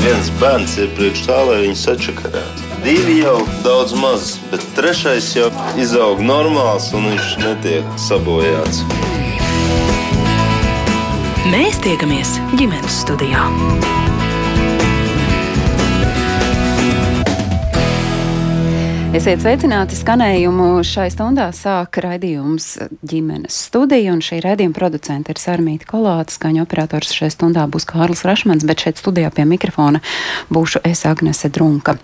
Viens bērns ir priekš tā, lai viņu sačakarētu. Divi jau daudz maz, bet trešais jau izaug normāls un viņš netiek sabojāts. Mēs tiekamies ģimenes studijā. Esiet sveicināti skanējumu. Šai stundā sāk raidījums ģimenes studija, un šī raidījuma producente ir Sarmīta Kolāta. Skaņu operators šajā stundā būs Kārlis Rašmans, bet šeit studijā pie mikrofona būšu es Agnese Drunka.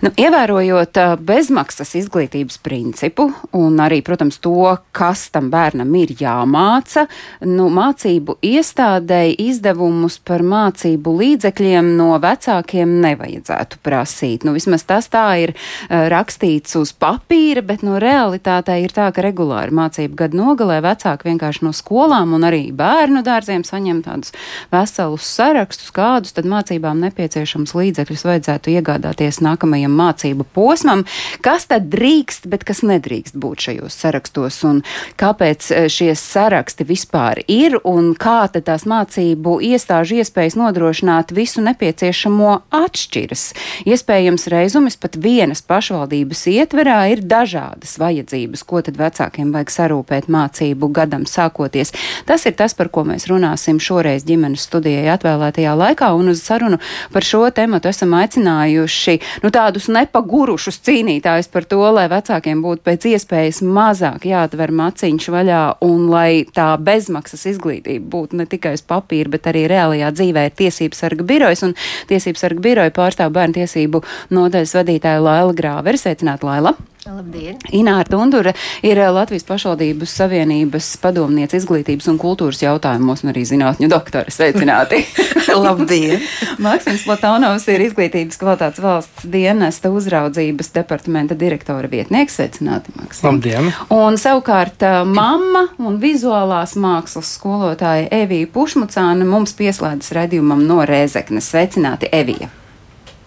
Nu, ievērojot bezmaksas izglītības principu un arī, protams, to, kas tam bērnam ir jāmāca, nu, mācību iestādēji izdevumus par mācību līdzekļiem no vecākiem nevajadzētu prasīt. Nu, vismaz tas tā ir rakstīts rakstīts uz papīra, bet no realitātē ir tā, ka regulāri mācību gadu nogalē vecāki vienkārši no skolām un arī bērnu dārziem saņem tādus veselus sarakstus, kādus tad mācībām nepieciešams līdzekļus vajadzētu iegādāties nākamajam mācību posmam, kas tad drīkst, bet kas nedrīkst būt šajos sarakstos? Un kāpēc e, šie saraksti vispār ir? Un kā tad tās mācību iestāžu iespējas nodrošināt visu nepieciešamo atšķiras. Iespējams, reizumis pat vienas pašvaldības sabiedrības ietverā ir dažādas vajadzības, ko tad vecākiem vajag sarūpēt mācību gadam sākoties. Tas ir tas, par ko mēs runāsim šoreiz ģimenes studijai atvēlētajā laikā, un uz sarunu par šo tematu esam aicinājuši nu, tādus nepagurušus cīnītājus par to, lai vecākiem būtu pēc iespējas mazāk jāatver maciņš vaļā un lai tā bezmaksas izglītība būtu ne tikai uz papīra, bet arī reālajā dzīvē ir tiesības sarga birojas, un tiesības sarga biroja pārstāv bērnu tiesību nodaļas vadītāja Laila Grāveris. Sveicināti, Laila! Labdien! Ināra Tundura ir eh, Latvijas pašvaldības savienības padomniece izglītības un kultūras jautājumos un arī zinātņu doktora. Sveicināti! Labdien! Maksims Platānovs ir izglītības kvalitātes valsts dienesta uzraudzības departamenta direktora vietnieks. Sveicināti, Maksims! Labdien! Un savukārt eh, mamma un vizuālās mākslas skolotāja Evija Pušmucāna mums pieslēdzas redzījumam no Rēzeknes. Sveicināti, Evija!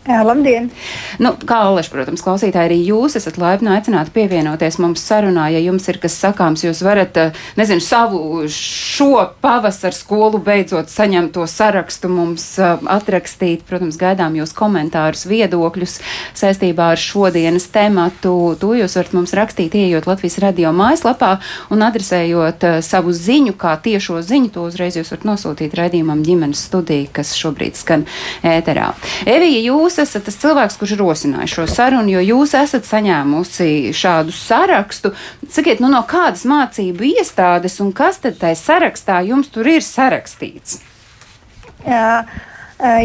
Jā, labdien! Nu, kā Oleša, protams, klausītāji, arī jūs esat laipni aicināti pievienoties mums sarunā. Ja jums ir kas sakāms, jūs varat, eh, nezinu, savu šo pavasaru skolu beidzot saņemt to sarakstu mums uh, atrakstīt. Protams, gaidām jūs komentārus, viedokļus saistībā ar šodienas tematu. To jūs varat mums rakstīt, ieejot Latvijas radio mājaslapā un adresējot uh, savu ziņu, kā tiešo ziņu. To uzreiz jūs varat nosūtīt raidījumam ģimenes studiju, kas šobrīd skan ēterā. Evija, jūs jūs esat tas cilvēks, kurš rosināja šo sarunu, jo jūs esat saņēmusi šādu sarakstu. Sakiet, nu no kādas mācību iestādes un kas tad tajā sarakstā jums tur ir sarakstīts? Jā,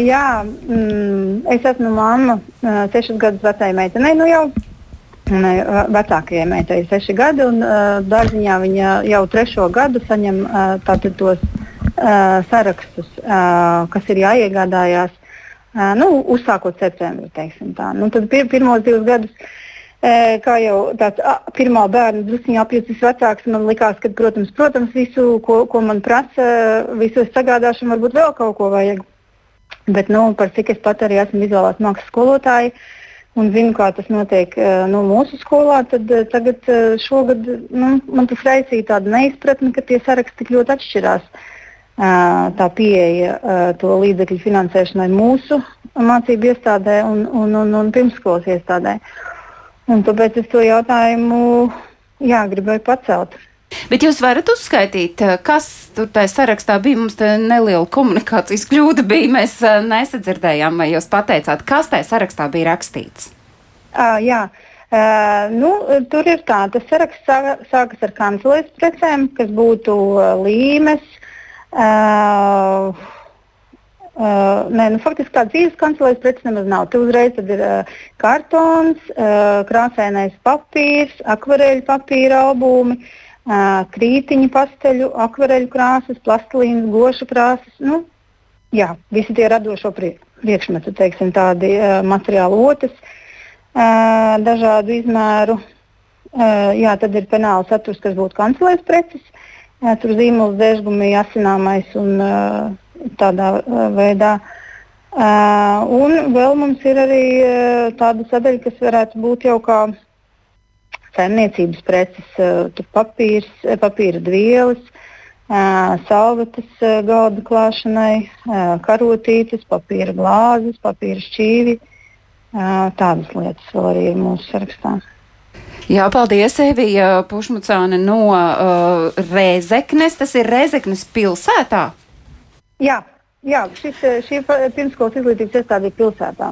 jā mm, es esmu mamma sešus gadus vecai meitenei. Nu jau vecākajai meitai ir seši gadi, un uh, dārziņā viņa jau trešo gadu saņem uh, tos uh, sarakstus, uh, kas ir jāiegādājās nu, uzsākot septembrī. Nu, tad pir, pirmos divus gadus, kā jau tāds a, pirmā bērna druskuļi apjūtas vecāks, man likās, ka, protams, protams visu, ko, ko man prasa, visu es sagādāšu, varbūt vēl kaut ko vajag. Bet, nu, par cik es pat arī esmu vizuālās mākslas skolotāja un zinu, kā tas notiek nu, mūsu skolā, tad tagad šogad nu, man tas raisīja tādu neizpratni, ka tie saraksti tik ļoti atšķirās. Uh, tā pieeja to līdzekļu finansēšanai mūsu mācību iestādē un, un, un, un pirmskolas iestādē. Un tāpēc es to jautājumu jā, gribēju pacelt. Bet jūs varat uzskaitīt, kas tur tajā sarakstā bija? Mums tā neliela komunikācijas kļūda bija. Mēs nesadzirdējām, vai jūs pateicāt, kas tajā sarakstā bija rakstīts. Uh, jā, uh, nu, tur ir tā, tas saraksts sākas ar kancelejas precēm, kas būtu uh, līmes, uh, Uh, Uh, nē, nu, faktiski tādas dzīves kancelēs preces nemaz nav. Tur uzreiz ir uh, kartons, uh, krāsainais papīrs, akvareļu papīra albumi, uh, krītiņu pasteļu, akvareļu krāsas, plastilīnas, gošu krāsas. Nu, jā, visi tie radošo priekšmetu, teiksim, tādi uh, materiāli otas, uh, dažādu izmēru. Uh, jā, tad ir penāla saturs, kas būtu kancelēs preces. Tur zīmols dēžgumi asināmais un tādā veidā. Un vēl mums ir arī tāda sadaļa, kas varētu būt jau kā saimniecības preces, papīrs, papīra vielas, salvetes galda klāšanai, karotītes, papīra glāzes, papīra šķīvi. Tādas lietas vēl arī ir mūsu sarakstā. Jā, paldies, Evija Pušmucāne no uh, Rēzeknes. Tas ir Rēzeknes pilsētā. Jā, Jā, šis, šī pirmskolas izglītības iestāde ir pilsētā.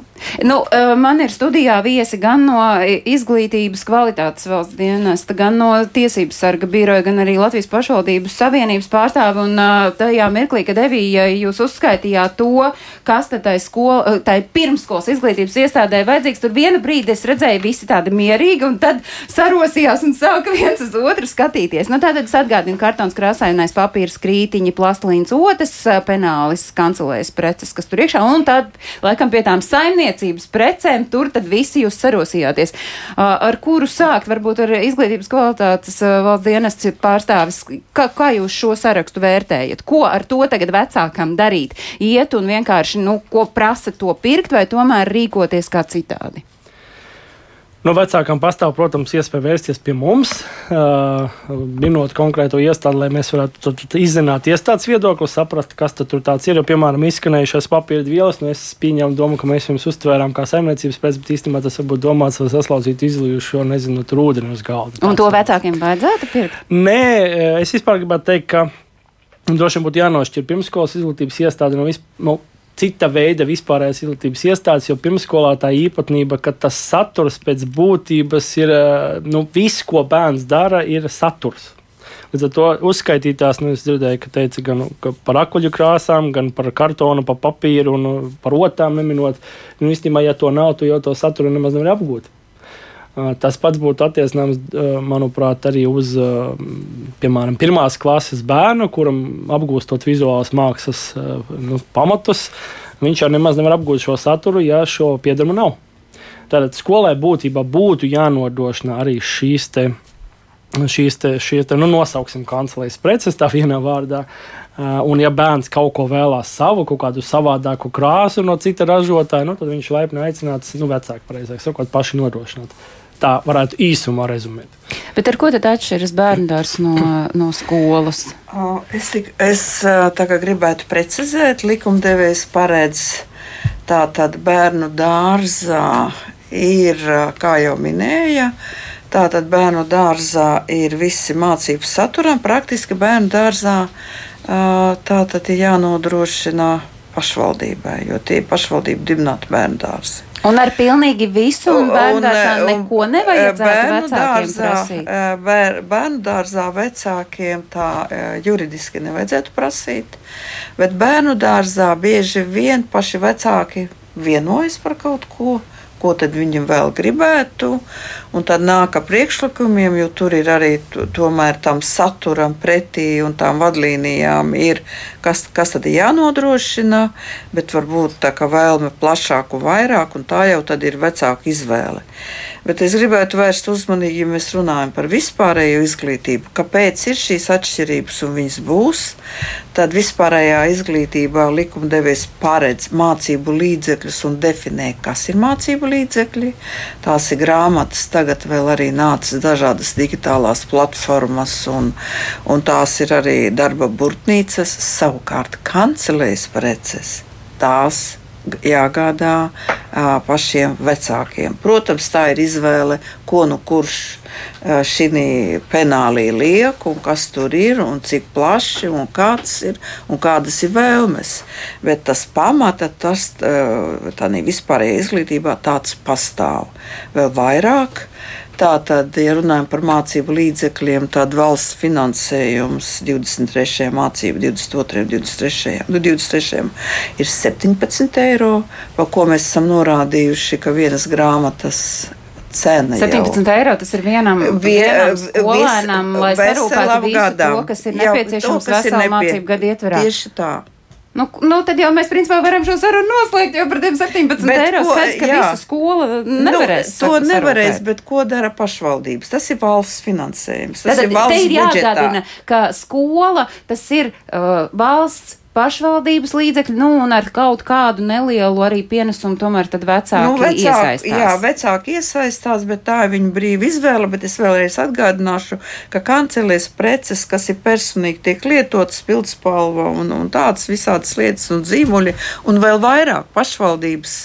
Nu, man ir studijā viesi gan no izglītības kvalitātes valsts dienesta, gan no tiesības sarga biroja, gan arī Latvijas pašvaldības savienības pārstāvi. Un tajā mirklī, kad Evija jūs uzskaitījāt to, kas tad tai, skola, tai pirmskolas izglītības iestādē vajadzīgs, tur vienu brīdi es redzēju visi tādi mierīgi un tad sarosījās un sāka viens uz otru skatīties. Nu, tātad es atgādinu kartons krāsainais papīrs, krītiņi, plastlīns, otrs penālis kancelēs preces, kas tur iekšā, un tad, laikam, pie tām saimniecības precēm tur tad visi jūs sarosījāties. Ar kuru sākt? Varbūt ar izglītības kvalitātes valsts dienests pārstāvis. Kā, kā jūs šo sarakstu vērtējat? Ko ar to tagad vecākam darīt? Iet un vienkārši, nu, ko prasa to pirkt, vai tomēr rīkoties kā citādi? No vecākām pastāv, protams, iespēja vērsties pie mums, uh, minot konkrēto iestādi, lai mēs varētu izzināt iestādes viedokli, saprast, kas tur tāds ir. Jo, piemēram, izskanējušās papīra vielas, nu, es pieņēmu domu, ka mēs viņus uztvērām kā saimniecības pēc, bet īstenībā tas varbūt domāts, lai saslauzītu izlījušo, nezinu, tur ūdeni uz galda. Un to vecākiem vajadzētu pirkt? Nē, es vispār gribētu teikt, ka droši vien būtu jānošķir pirmskolas izglītības iestāde no vispār. No, cita veida vispārējās izglītības iestādes, jo pirmskolā tā īpatnība, ka tas saturs pēc būtības ir, eh, nu, viss, ko bērns dara, ir saturs. Līdz ar to uzskaitītās, nu, es dzirdēju, ka teica gan ka par akuļu krāsām, gan par kartonu, par papīru un uh, par otām neminot. Nu, īstenībā, ja to nav, tu jau to saturu nemaz nevari apgūt. Tas pats būtu attiecināms, manuprāt, arī uz piemēram, pirmās klases bērnu, kuram apgūstot vizuālās mākslas nu, pamatus. Viņš jau nemaz nevar apgūt šo saturu, ja šo piedarumu nav. Tātad skolai būtībā būtu jānodrošina arī šīs te, šīs te, šie te nu, nosauksim kancelēs preces tā vienā vārdā. Un, ja bērns kaut ko vēlās savu, kaut kādu savādāku krāsu no cita ražotāja, nu, tad viņš laipni aicināts, nu, vecāki, pareizāk sakot, paši nodrošināt tā varētu īsumā rezumēt. Bet ar ko tad atšķiras bērndārs no, no skolas? Es, tik, es gribētu precizēt, likumdevējs paredz tātad bērnu dārzā ir, kā jau minēja, tātad bērnu dārzā ir visi mācību saturam. Praktiski bērnu dārzā tātad ir jānodrošina pašvaldībai, jo tie ir pašvaldību dibināti bērnu dārzi. Un ar pilnīgi visu bērnu dārzā neko nevajadzētu bērnu dārzā, prasīt? Bēr, bērnu dārzā vecākiem tā juridiski nevajadzētu prasīt, bet bērnu dārzā bieži vien paši vecāki vienojas par kaut ko ko tad viņam vēl gribētu. Un tad nāk ar priekšlikumiem, jo tur ir arī tomēr tam saturam pretī un tām vadlīnijām ir, kas, kas tad ir jānodrošina, bet varbūt tā kā vēlme plašāk un vairāk, un tā jau tad ir vecāka izvēle. Bet es gribētu vērst uzmanību, ja mēs runājam par vispārējo izglītību, kāpēc ir šīs atšķirības un viņas būs. Tad vispārējā izglītībā likumdevējs paredz mācību līdzekļus un definē, kas ir mācību līdzekļi. Tās ir grāmatas, tagad vēl arī nācis dažādas digitālās platformas, un, un tās ir arī darba burtnīcas, savukārt kancelēs preces. Tās jāgādā uh, pašiem vecākiem. Protams, tā ir izvēle, ko nu kurš šī penālī liek, un kas tur ir, un cik plaši, un kāds ir, un kādas ir vēlmes. Bet tas pamata, tas uh, tādā vispārējā izglītībā tāds pastāv. Vēl vairāk Tātad, ja runājam par mācību līdzekļiem, tad valsts finansējums 23. mācību, 22. un 23. Nu, 23. ir 17 eiro, par ko mēs esam norādījuši, ka vienas grāmatas cena. 17 jau. eiro tas ir vienam, Vie, vienam skolēnam, lai sarūpētu visu gadam. to, kas ir nepieciešams veselā mācību gadu ietverā. Tieši tā. Nu, nu, tad jau mēs principā varam šo sarunu noslēgt jau par tiem 17 bet eiro. Skaidrs, ka jā. visa skola nevarēs. Nu, to nevarēs, sarūpēt. bet ko dara pašvaldības? Tas ir valsts finansējums. Tas Tad, ir valsts te ir jāatgādina, ka skola tas ir uh, valsts pašvaldības līdzekļi, nu, un ar kaut kādu nelielu arī pienesumu tomēr tad vecāki nu, vecāki, iesaistās. Jā, vecāki iesaistās, bet tā ir viņa brīva izvēle, bet es vēlreiz atgādināšu, ka kancelēs preces, kas ir personīgi tiek lietotas, pildspalva un, un tādas visādas lietas un dzīvuļi, un vēl vairāk pašvaldības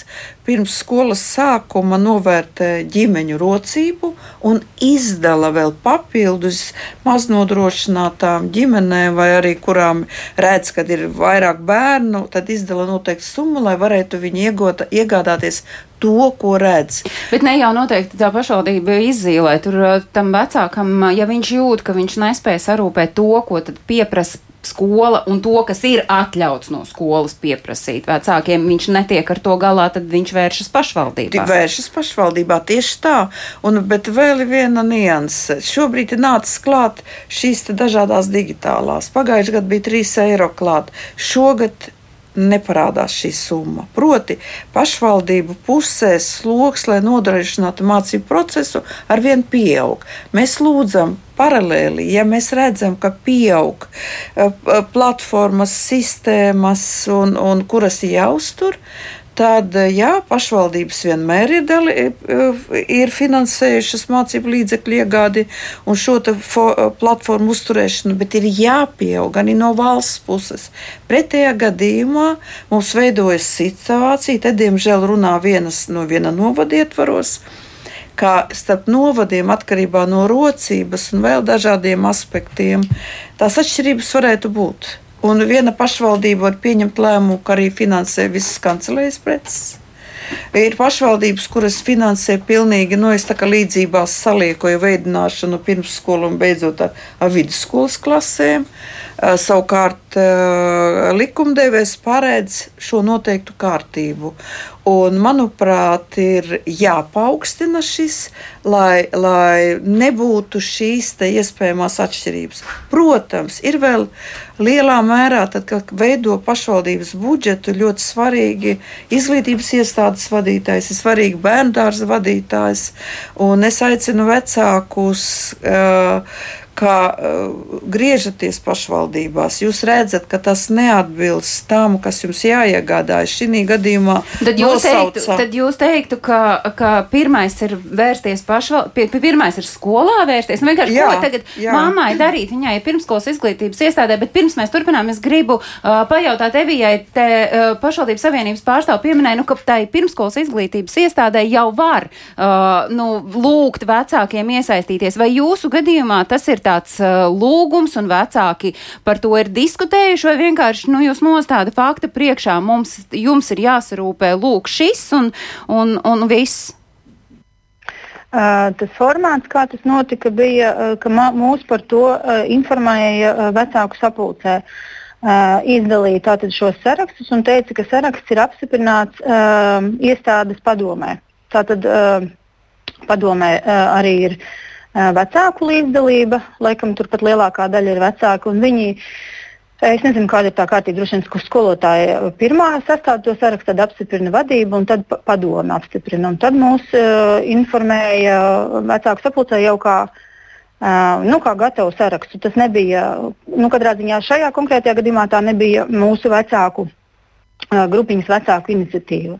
pirms skolas sākuma novērtē ģimeņu rocību un izdala vēl papildus maznodrošinātām ģimenēm, vai arī kurām redz, ka ir vairāk bērnu, tad izdala noteikti summu, lai varētu viņi iegūt, iegādāties to, ko redz. Bet ne jau noteikti tā pašvaldība izzīmē. Tur tam vecākam, ja viņš jūt, ka viņš nespēja sarūpēt to, ko pieprasa skola un to, kas ir atļauts no skolas pieprasīt vecākiem, viņš netiek ar to galā, tad viņš vēršas pašvaldībā. Vēršas pašvaldībā tieši tā. Un, bet vēl ir viena nianse. Šobrīd ir nācis klāt šīs dažādas digitālās. Pagājušajā gadā bija 3 eiro klāt. Šogad neparādās šī summa. Proti, pašvaldību pusē sloks, lai nodrošinātu mācību procesu, arvien pieaug. Mēs lūdzam paralēli, ja mēs redzam, ka pieaug uh, platformas, sistēmas, un, un kuras jāuztur, tad jā, pašvaldības vienmēr ir, dali, ir finansējušas mācību līdzekļu iegādi un šo fo, platformu uzturēšanu, bet ir jāpieaug arī no valsts puses. Pretējā gadījumā mums veidojas situācija, te diemžēl runā vienas no viena novada ietvaros kā starp novadiem, atkarībā no rocības un vēl dažādiem aspektiem, tās atšķirības varētu būt. Un viena pašvaldība var pieņemt lēmumu, ka arī finansē visas kancelējas preces. Ir pašvaldības, kuras finansē pilnīgi no nu, līdzībās saliekoju veidināšanu pirmsskolu un beidzot ar, ar vidusskolas klasēm. Savukārt likumdevējs paredz šo noteiktu kārtību. Un, manuprāt, ir jāpaukstina šis, lai, lai nebūtu šīs iespējamās atšķirības. Protams, ir vēl lielā mērā, tad, kad veido pašvaldības budžetu, ļoti svarīgi izglītības iestādes vadītājs, ir svarīgi bērnu dārza vadītājs. Un es aicinu vecākus. Uh, kā uh, griežaties pašvaldībās, jūs redzat, ka tas neatbilst tam, kas jums jāiegādājas šī gadījumā. Tad jūs, teiktu, tad jūs teiktu, ka, ka pirmais ir vērsties pašvaldībā, pirmais ir skolā vērsties. Nu, vienkārši, jā, ko tagad jā. mammai darīt? Viņai ir pirmskolas izglītības iestādē, bet pirms mēs turpinām, es gribu uh, pajautāt Evijai, te uh, pašvaldības savienības pārstāv pieminēja, nu, ka tai pirmskolas izglītības iestādē jau var uh, nu, lūgt vecākiem iesaistīties. Vai jūsu gadījumā tas ir tā? tāds uh, lūgums un vecāki par to ir diskutējuši, vai vienkārši nu, jūs nostāda fakta priekšā, mums, jums ir jāsarūpē lūk šis un, un, un viss. Uh, tas formāts, kā tas notika, bija, uh, ka mūs par to uh, informēja uh, vecāku sapulcē. Uh, izdalīja tātad šos sarakstus un teica, ka saraksts ir apstiprināts uh, iestādes padomē. Tātad uh, padomē uh, arī ir vecāku līdzdalība, laikam turpat lielākā daļa ir vecāki. Viņi, es nezinu, kāda ir tā kārtība. Droši vien, ka skolotāja pirmā sastāv to sarakstu, tad apstiprina vadību un tad padome apstiprina. Un tad mūs uh, informēja vecāku sapulcē jau kā. Uh, nu, kā gatavu sarakstu. Tas nebija, nu, katrā ziņā šajā konkrētajā gadījumā tā nebija mūsu vecāku uh, grupiņas vecāku iniciatīva.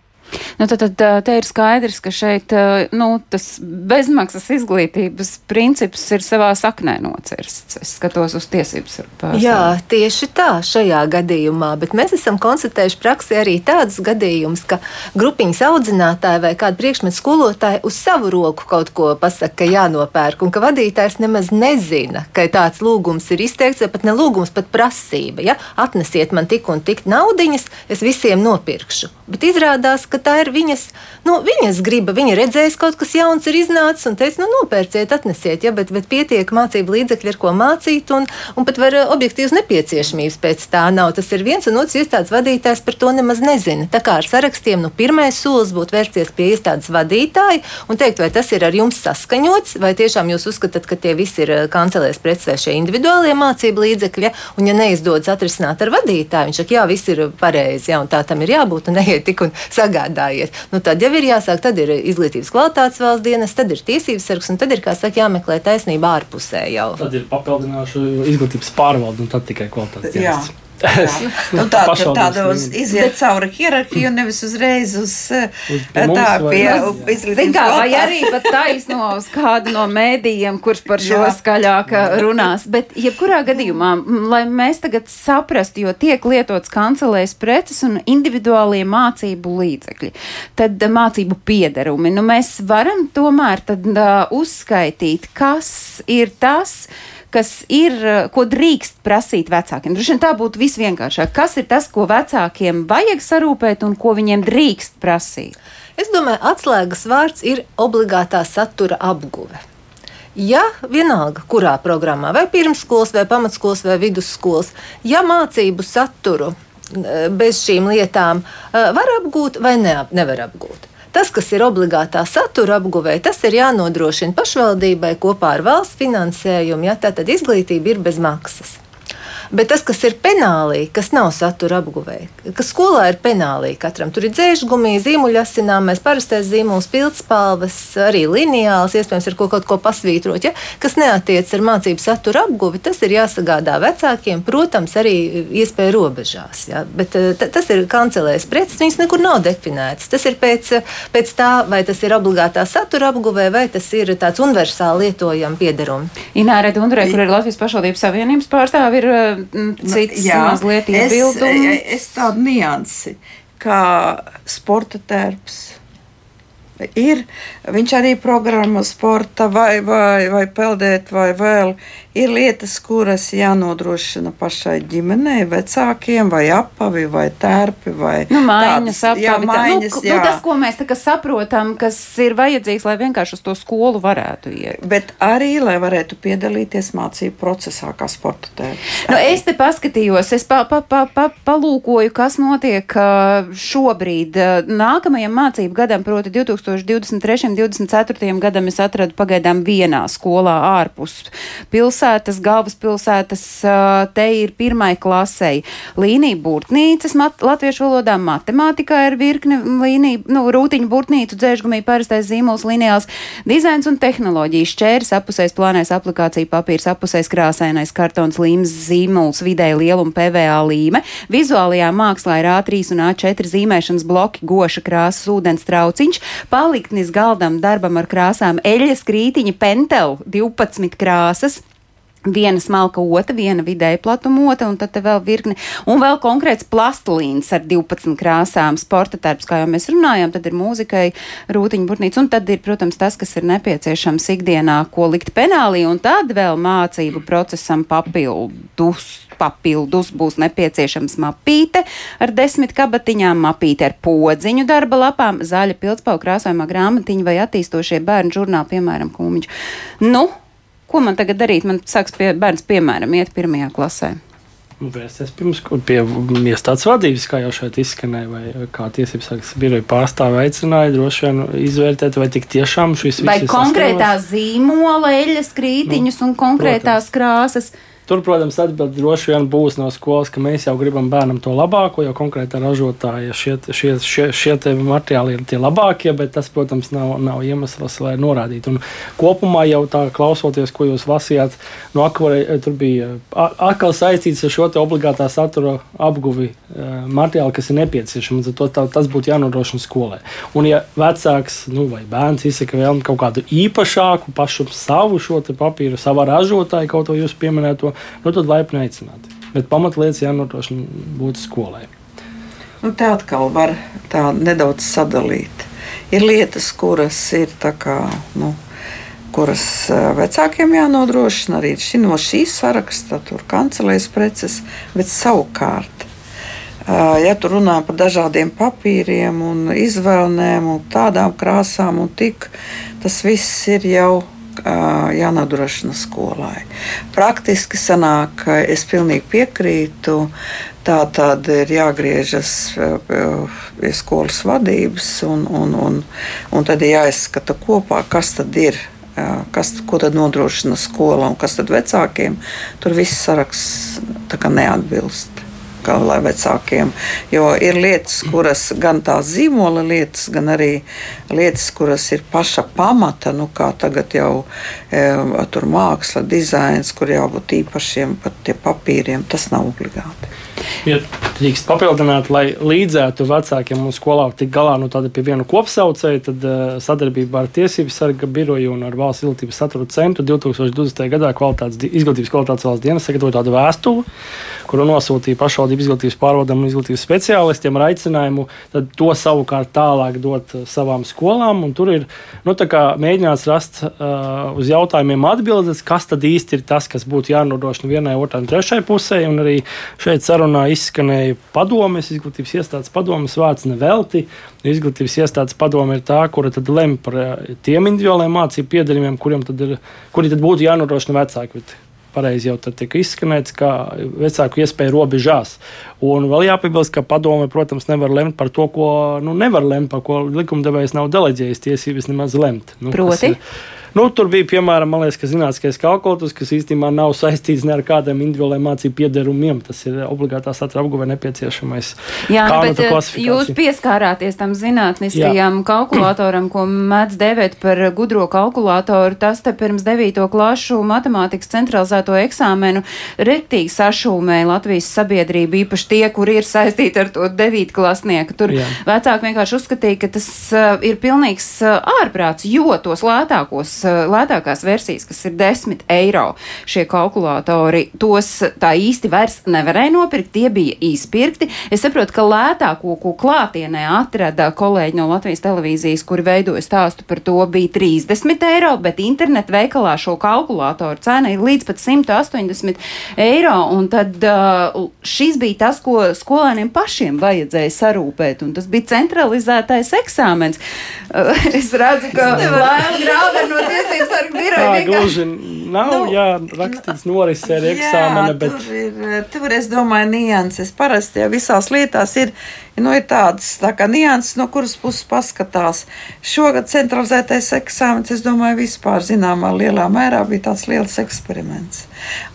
Nu, tad, tad te ir skaidrs, ka šeit nu, tas bezmaksas izglītības princips ir savā saknē nocirsts. Es skatos uz tiesības pārstāvjiem. Jā, tieši tā šajā gadījumā, bet mēs esam konstatējuši praksē arī tādus gadījumus, ka grupiņas audzinātāji vai kāda priekšmetu skolotāji uz savu roku kaut ko pasaka, ka jānopērk, un ka vadītājs nemaz nezina, ka tāds lūgums ir izteikts, vai pat ne lūgums, bet prasība. Ja? Atnesiet man tik un tik naudiņas, es visiem nopirkšu. Bet izrādās, ka tā ir viņas, nu, viņas griba. Viņa redzēs, kaut kas jauns ir iznācis un teica, nu, nopērciet, atnesiet, ja, bet, bet pietiek mācību līdzekļi, ar ko mācīt, un, un pat var eh, objektīvas nepieciešamības pēc tā nav. Tas ir viens, un otrs iestādes vadītājs par to nemaz nezina. Tā kā ar sarakstiem, nu, pirmais solis būtu vērsties pie iestādes vadītāja un teikt, vai tas ir ar jums saskaņots, vai tiešām jūs uzskatāt, ka tie visi ir eh, kancelēs vai šie individuālie mācību līdzekļi, ja, un ja neizdodas atrisināt ar vadītāju, viņš saka, jā, viss ir pareizi, ja, un tā tam ir jābūt, un neiet tik un sagādājiet. Nu, tad jau ir jāsāk, tad ir izglītības kvalitātes valsts dienas, tad ir tiesības sargs, un tad ir, kā saka, jāmeklē taisnība ārpusē jau. Tad ir papildināšu izglītības pārvalde, un tad tikai kvalitātes dienas. Jā. Nu, tā tāda iziet cauri hierarhiju, nevis uzreiz uz, Uz tā, pie vai- pie izglītības kā, vai arī pat taisno uz kādu no mēdījiem, kurš par šo Jā. skaļāk uh, runās. Bet, jebkurā gadījumā, lai mēs tagad saprastu, jo tiek lietots kancelēs preces un individuālie mācību līdzekļi, tad uh, mācību piederumi, nu mēs varam tomēr tad uh, uzskaitīt, kas ir tas, kas ir, uh, ko drīkst prasīt vecākiem. Droši vien tā būtu visvienkāršāk. Kas ir tas, ko vecākiem vajag sarūpēt un ko viņiem drīkst prasīt? Es domāju, atslēgas vārds ir obligātā satura apguve. Ja vienalga, kurā programmā, vai pirmsskolas, vai pamatskolas, vai vidusskolas, ja mācību saturu eh, bez šīm lietām eh, var apgūt vai ne, nevar apgūt. Tas, kas ir obligātā satura apguvē, tas ir jānodrošina pašvaldībai kopā ar valsts finansējumu. Ja, tātad izglītība ir bez maksas. Bet tas, kas ir penālī, kas nav satura apguvēja, kas skolā ir penālī, katram tur ir dzēžgumija, zīmuļasinājums, parastais zīmuls, pildspalvas, arī lineāls, iespējams, ir kaut, kaut ko pasvītrot. Ja? Kas neatiec ar mācību satura apguvi, tas ir jāsagādā vecākiem, protams, arī iespēja robežās. Ja? Bet eh, ta- tas ir kancelēs preces, viņas nekur nav definētas. Tas ir pēc, eh, pēc tā, vai tas ir obligātā satura apguvē, vai tas ir tāds universāli lietojams piederums. Ināra Dundrē, kur ir Latvijas pašvaldības savienības pārstāvi, ir uh, mm, cits Jā, mazliet es, iebildums. es tādu niansi, kā sporta tērps. Ir, viņš arī programma sporta vai, vai, vai peldēt vai vēl. Ir lietas, kuras jānodrošina pašai ģimenei, vecākiem, vai apavi, vai tērpi, vai Nu, mājiņas tādas- jā, tā- mājiņas, nu, jā. nu, tas, ko mēs tā kā saprotam, kas ir vajadzīgs, lai vienkārši uz to skolu varētu iet. Bet arī, lai varētu piedalīties mācību procesā, kā sporta tērps. Nu, es te paskatījos, es pa, pa, pa, pa, palūkoju, kas notiek uh, šobrīd. Uh, Nākamajam mācību gadam, proti 2023. un 2024. gadam, es atradu pagaidām vienā skolā ārpus pilsētas, galvaspilsētas. Te ir pirmai klasei līnija burtnīcas, mat, latviešu valodā matemātikā ir virkne līnija, nu, rūtiņu burtnīcu, dzēžgumī parastais zīmols, lineāls, dizains un tehnoloģijas, šķērs, apusējs plānais aplikācija, papīrs, apusējs krāsainais kartons, līmes, zīmols, vidēja lieluma PVA līme. Vizuālajā mākslā ir A3 un A4 zīmēšanas bloki, goša krāsas, ūdens trauciņš, paliktnis galdam darbam ar krāsām, eļas krītiņa, pentel, 12 krāsas. Viena smalka ota, viena vidēja platuma ota, un tad vēl virkne. Un vēl konkrēts plastilīns ar 12 krāsām, sporta tērps, kā jau mēs runājām, tad ir mūzikai, rūtiņa burtnīca, un tad ir, protams, tas, kas ir nepieciešams ikdienā, ko likt penālī, un tad vēl mācību procesam papildus. Papildus būs nepieciešams mapīte ar desmit kabatiņām, mapīte ar podziņu darba lapām, zaļa pildspauka krāsojumā grāmatiņa vai attīstošie bērnu žurnāli, piemēram, kūmiņš. Nu, Ko man tagad darīt? Man sāks pie bērns, piemēram, iet pirmajā klasē. Nu, Vērsties pirms pie iestādes vadības, kā jau šeit izskanēja, vai kā tiesības sargas biroja pārstāve aicināja, droši vien izvērtēt, vai tik tiešām šis Vai viss ir konkrētā saskaņots. zīmola, eļas, krītiņus un konkrētās krāsas. Tur, protams, atbild droši vien būs no skolas, ka mēs jau gribam bērnam to labāko, jo konkrētā ražotāja šie, šie, šie, šie te materiāli ir tie labākie, bet tas, protams, nav, nav iemesls, lai norādītu. Un kopumā jau tā klausoties, ko jūs lasījāt, no akvarē, tur bija atkal saistīts ar šo obligātā satura apguvi eh, materiālu, kas ir nepieciešams. To tā, tas būtu jānodrošina skolē. Un, ja vecāks nu, vai bērns izsaka vēlmi kaut kādu īpašāku, pašu savu šo papīru, savā ražotāju, kaut ko jūs pieminēto, nu, tad laipni aicināti. Bet pamatlietas jānodrošina būtu skolai. Nu, te atkal var tā nedaudz sadalīt. Ir lietas, kuras ir kā. Nu, Kuras eh, vecākiem jānodrošina arī šī, no šīs saraksta, tur kancelēs preces, bet savukārt, eh, ja tu runā par dažādiem papīriem un izvēlēm un tādām krāsām, un tik, tas viss ir jau jānodrošina skolai. Praktiski sanāk, es pilnīgi piekrītu. Tā tad ir jāgriežas pie skolas vadības, un, un, un, un tad ir jāizskata kopā, kas tad ir. Kas, ko tad nodrošina skola un kas tad vecākiem? Tur viss saraksts neatbilst. Kā lai vecākiem. Jo ir lietas, kuras gan tās zīmola lietas, gan arī lietas, kuras ir paša pamata, nu kā tagad jau e, tur māksla, dizains, kur jābūt īpašiem pat tie papīriem, tas nav obligāti. Ja drīkst papildināt, lai līdzētu vecākiem un skolām tik galā nu, pie viena kopsaucēja, tad uh, sadarbībā ar Tiesību sarga biroju un ar Valsts izglītības satura centru 2020. gadā kvalitātes, izglītības kvalitātes valsts dienas sagatavoja tādu vēstuli, kuru nosūtīja pašvaldību izglītības pārvaldam un izglītības speciālistiem ar aicinājumu to savukārt tālāk dot uh, savām skolām. Tur ir nu, mēģināts rast uh, uz jautājumiem atbildes, kas tad īsti ir tas, kas būtu jānodrošina vienai, otrai un trešai pusē. Un arī šeit sarunā izskanēja padomes, izglītības iestādes padomes vārds nevelti. Izglītības iestādes padome ir tā, kura tad lemj par uh, tiem individuālajiem mācību piedarījumiem, kuriem tad ir, kuri tad būtu jānodrošina vecāki. Bet pareizi jau tika izskanēts, ka vecāku iespēju robežās. Un vēl jāpiebilst, ka padome, protams, nevar lemt par to, ko nu, nevar lemt, par ko likumdevējs nav deleģējis tiesības nemaz lemt. Nu, Proti? Ir, Nu, tur bija piemēram liekas, zinātniskais kalkulators, kas īstenībā nav saistīts ne ar kādiem individuāliem mācību piederumiem. Tas ir obligātā satura apguvē nepieciešamais. Jā, nu, bet eh, jūs pieskārāties tam zinātniskajam Jā. kalkulatoram, ko mēdz dēvēt par gudro kalkulatoru. Tas te pirms 9. klašu matemātikas centralizēto eksāmenu rektīgi sašūmēja Latvijas sabiedrību, īpaši tie, kuri ir saistīti ar to 9. klasnieku. Tur Jā. vecāki vienkārši uzskatīja, ka tas uh, ir pilnīgs uh, ārprāts, jo tos lētākos Eh, lētākās versijas, kas ir 10 eiro, šie kalkulatori, tos tā īsti vairs nevarēja nopirkt, tie bija izpirkti. Es saprotu, ka lētāko, ko klātienē atrada kolēģi no Latvijas televīzijas, kuri veidoja stāstu par to, bija 30 eiro, bet internetu veikalā šo kalkulatoru cena ir līdz pat 180 eiro. Un tad uh, šis bija tas, ko skolēniem pašiem vajadzēja sarūpēt, un tas bija centralizētais eksāmens. Es redzu, ka Lēla grāva no tiesību sargu biroja. Tā gluži nav, nu, jā, rakstīts norisē ar eksāmena, bet. Tur, ir, tur es domāju, nianses. Parasti jau visās lietās ir, nu, ir tādas tā kā nianses, no kuras puses paskatās. Šogad centralizētais eksāmens, es domāju, vispār zināmā lielā mērā bija tāds liels eksperiments.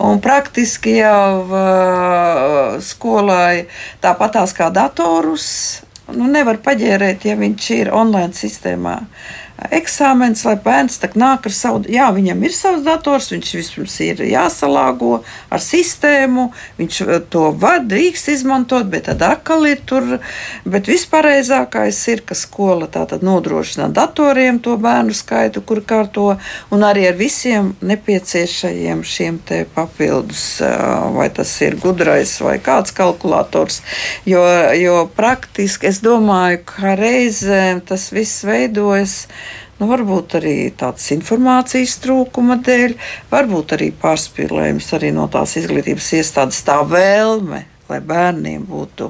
Un praktiski jau uh, skolai tāpatās kā datorus, nu, nevar paģērēt, ja viņš ir online sistēmā. Uh, eksāmenis, lai bērns nāk ar savu, jā, viņam ir savs dators, viņš vispirms ir jāsalāgo ar sistēmu, viņš eh, to var, drīkst izmantot, bet tad atkal ir tur, bet vispareizākais ir, ka skola tātad nodrošina datoriem to bērnu skaitu, kur kārto, un arī ar visiem nepieciešajiem šiem te papildus, eh, vai tas ir gudrais vai kāds kalkulators, jo, jo praktiski es domāju, ka reizēm tas viss veidojas, Nu, varbūt arī tādas informācijas trūkuma dēļ, varbūt arī pārspīlējums arī no tās izglītības iestādes tā vēlme, lai bērniem būtu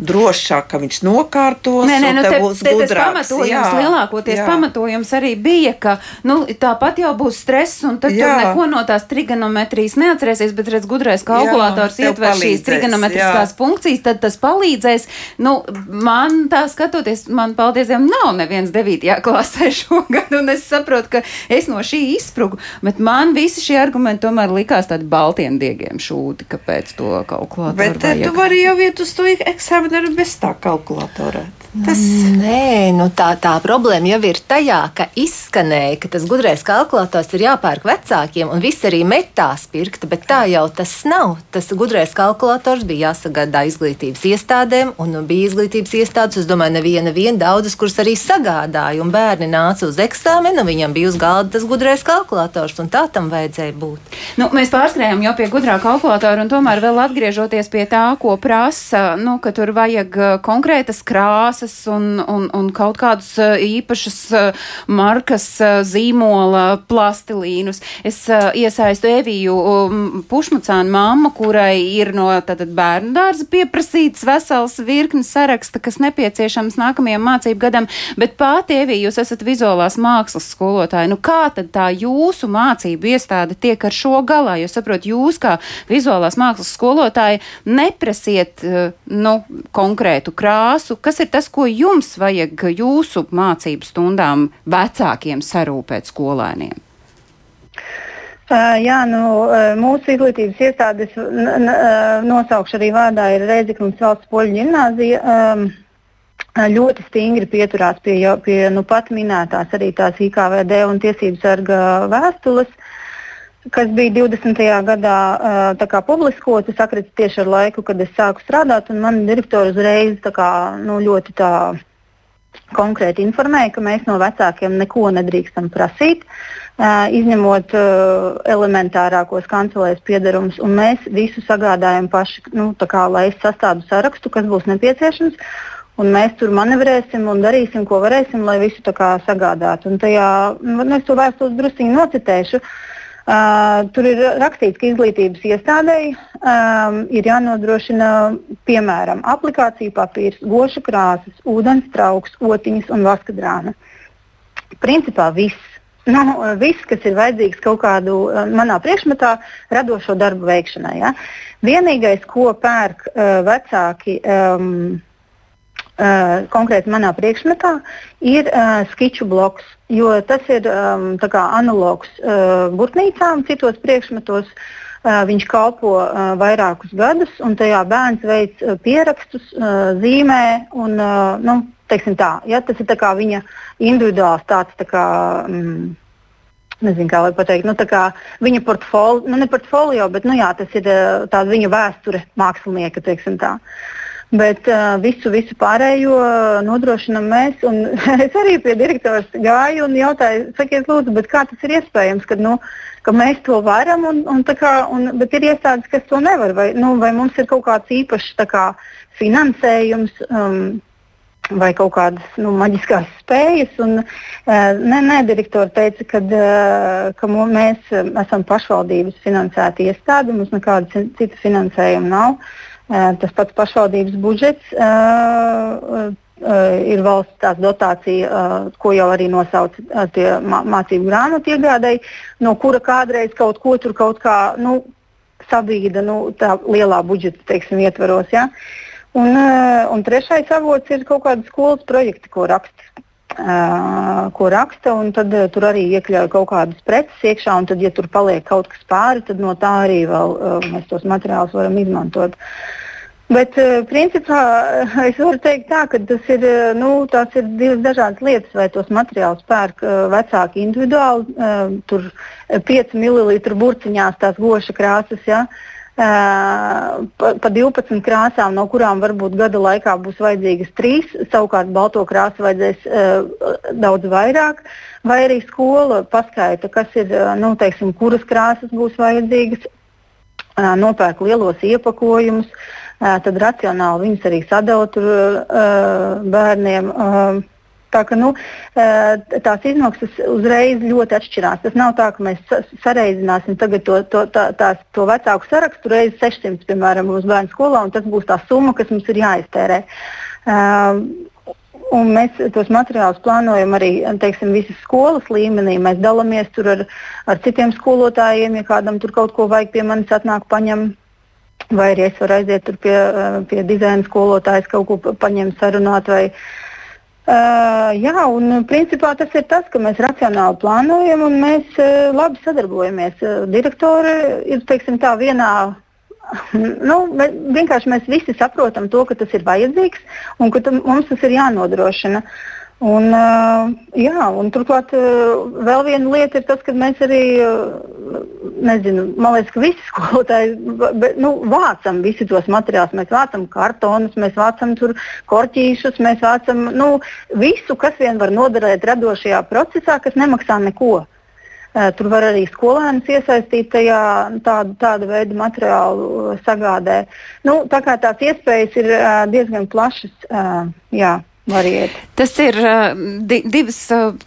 drošāk, ka viņš nokārtos. Nē, nē, nu, te, būs te, tas pamatojums, jā, lielākoties jā. pamatojums arī bija, ka nu, tāpat jau būs stress, un tad jā. tur neko no tās trigonometrijas neatcerēsies, bet redz, gudrais kalkulators jā, ietver šīs trigonometriskās jā. funkcijas, tad tas palīdzēs. Nu, man tā skatoties, man paldies Dievam, nav neviens 9. klasē šogad, un es saprotu, ka es no šī izsprugu, bet man visi šie argumenti tomēr likās tādi baltiem diegiem šūti, kāpēc to kalkulatoru. Bet vajag. tu vari jau iet uz to eksāmenu arī bez tā kalkulatora. Tas... Nē, nu tā, tā problēma jau ir tajā, ka izskanēja, ka tas gudrais kalkulators ir jāpērk vecākiem, un viss arī metās pirkta, bet tā jau tas nav. Tas gudrais kalkulators bija jāsagādā izglītības iestādēm, un bija izglītības iestādes, es domāju, neviena, viena daudzas, kuras arī sagādāja, un bērni nāca uz eksāmenu, viņam bija uz galda tas gudrais kalkulators, un tā tam vajadzēja būt. Nu, mēs pārskrējām jau pie gudrā kalkulatora, un tomēr vēl atgriežoties pie tā, ko prasa, nu, ka tur vajag uh, konkrētas krāsas krāsas un, un, un kaut kādus uh, īpašas uh, markas uh, zīmola plastilīnus. Es iesaistu Eviju um, Pušmacānu mammu, kurai ir no tātad bērnu dārza pieprasīts vesels virkni saraksta, kas nepieciešams nākamajam mācību gadam, bet pati Evija, jūs esat vizuālās mākslas skolotāja. Nu, kā tad tā jūsu mācību iestāde tiek ar šo galā? Jo saprot, jūs kā vizuālās mākslas skolotāja neprasiet, nu, konkrētu krāsu. Kas ir tas, ko jums vajag jūsu mācību stundām vecākiem sarūpēt skolēniem? Uh, jā, nu, mūsu izglītības iestādes nosaukšu arī vārdā ir Reizeknas valsts poļu ģimnāzija. Um, ļoti stingri pieturās pie, jau, pie nu, pat minētās arī tās IKVD un tiesību sarga vēstules, kas bija 20. gadā kā publiskotas, sakrits tieši ar laiku, kad es sāku strādāt, man direktori uzreiz kā, nu, ļoti tā konkrēti informēja, ka mēs no vecākiem neko nedrīkstam prasīt, izņemot elementārākos kancelēs piedarumus, mēs visu sagādājam paši, nu, kā, lai es sastādu sarakstu, kas būs nepieciešams. Un mēs tur manevrēsim un darīsim, ko varēsim, lai visu tā kā sagādātu. Un tajā, nu, es to vēstules druskuļi nocitēšu. Uh, tur ir rakstīts, ka izglītības iestādēji um, ir jānodrošina piemēram aplikācija papīrs, goša krāsas, ūdens trauks, otiņas un vaskadrāna. Principā viss. Nu, viss, kas ir vajadzīgs kaut kādu uh, manā priekšmetā, radošo darbu veikšanai. Ja? Vienīgais, ko pērk uh, vecāki um, uh, konkrēti manā priekšmetā, ir uh, skiču bloks, jo tas ir um, tā analogs uh, burtnīcām, citos priekšmetos. Uh, viņš kalpo uh, vairākus gadus, un tajā bērns veic uh, pierakstus, uh, zīmē. Un, uh, nu, tā, ja, tas ir tā viņa individuāls tāds. Tā kā, mm, Nezinu, kā lai pateikt, nu, tā viņa portfolio, nu, ne portfolio, bet nu, jā, tas ir tāda viņa vēsture mākslinieka. Tā. Bet uh, visu, visu pārējo nodrošinām mēs. Es arī pie direktors gāju un jautāju, sakiet, lūdzu, kā tas ir iespējams, kad, nu, ka mēs to varam, un, un, kā, un, bet ir iestādes, kas to nevar. Vai, nu, vai mums ir kaut kāds īpašs kā, finansējums? Um, Vai kaut kādas nu, maģiskās spējas. Un, uh, nē, nē, direktori teica, kad, uh, ka mēs esam pašvaldības finansēta iestāde, mums nekāda cita finansējuma nav. Tas pats pašvaldības budžets ir valsts dotācija, ko jau arī nosauc tie mācību grāmatu iegādēji, no kura kādreiz kaut ko tur kaut kā nu, sabīda nu, lielā budžeta teiksim, ietvaros. Ja? Un, un trešais avots ir kaut kāda skolas projekta, ko raksta. Ko raksta, un tad tur arī iekļauj kaut kādas preces iekšā, un tad, ja tur paliek kaut kas pāri, tad no tā arī vēl, mēs tos materiālus varam izmantot. Bet, principā, es varu teikt, tā, ka tas ir, nu, ir divas dažādas lietas. Vai tos materiālus pērk vecāki individuāli, tur 5 ml burciņās tās goša krāsas, ja, uh, pa, pa 12 krāsām, no kurām varbūt gada laikā būs vajadzīgas 3, savukārt balto krāsu vajadzēs uh, daudz vairāk. Vai arī skola paskaita, kas ir, nu, teiksim, kuras krāsas būs vajadzīgas, uh, nopērk lielos iepakojumus. Uh, tad racionāli viņus arī sadala tur bērniem. Tā ka, nu, tās izmaksas uzreiz ļoti atšķirās. Tas nav tā, ka mēs sareizināsim to, to, tā, tās, to vecāku sarakstu reizes 600, piemēram, uz bērnu skolā, un tas būs tā summa, kas mums ir jāiztērē. Uh, Un mēs tos materiālus plānojam arī teiksim, visas skolas līmenī. Mēs dalāmies ar, ar citiem skolotājiem. Ja kādam tur kaut ko vajag, pie manis atnāk, paņem vai arī es varu aiziet pie, eh, pie dizaina skolotājas, kaut ko paņemt, sarunāt. Vai, Uh, jā, un principā tas ir tas, ka mēs racionāli plānojam un mēs uh, labi sadarbojamies. Uh, direktori ir teiksim, tā vienā. Nu, mēs, vienkārši mēs visi saprotam to, ka tas ir vajadzīgs un ka mums tas ir jānodrošina. Uh, Un, jā, un turklāt vēl viena lieta ir tas, ka mēs arī, nezinu, man liekas, ka visi skolotāji nu, vācam visus tos materiālus. Mēs vācam kartonus, mēs vācam korķīšus, mēs vācam nu, visu, kas vien var noderēt radošajā procesā, kas nemaksā neko. Tur var arī skolēnus iesaistīt tajā tādu, tādu veidu materiālu sagādē. Nu, tā kā tās iespējas ir diezgan plašas. Jā variet. Tas ir di divas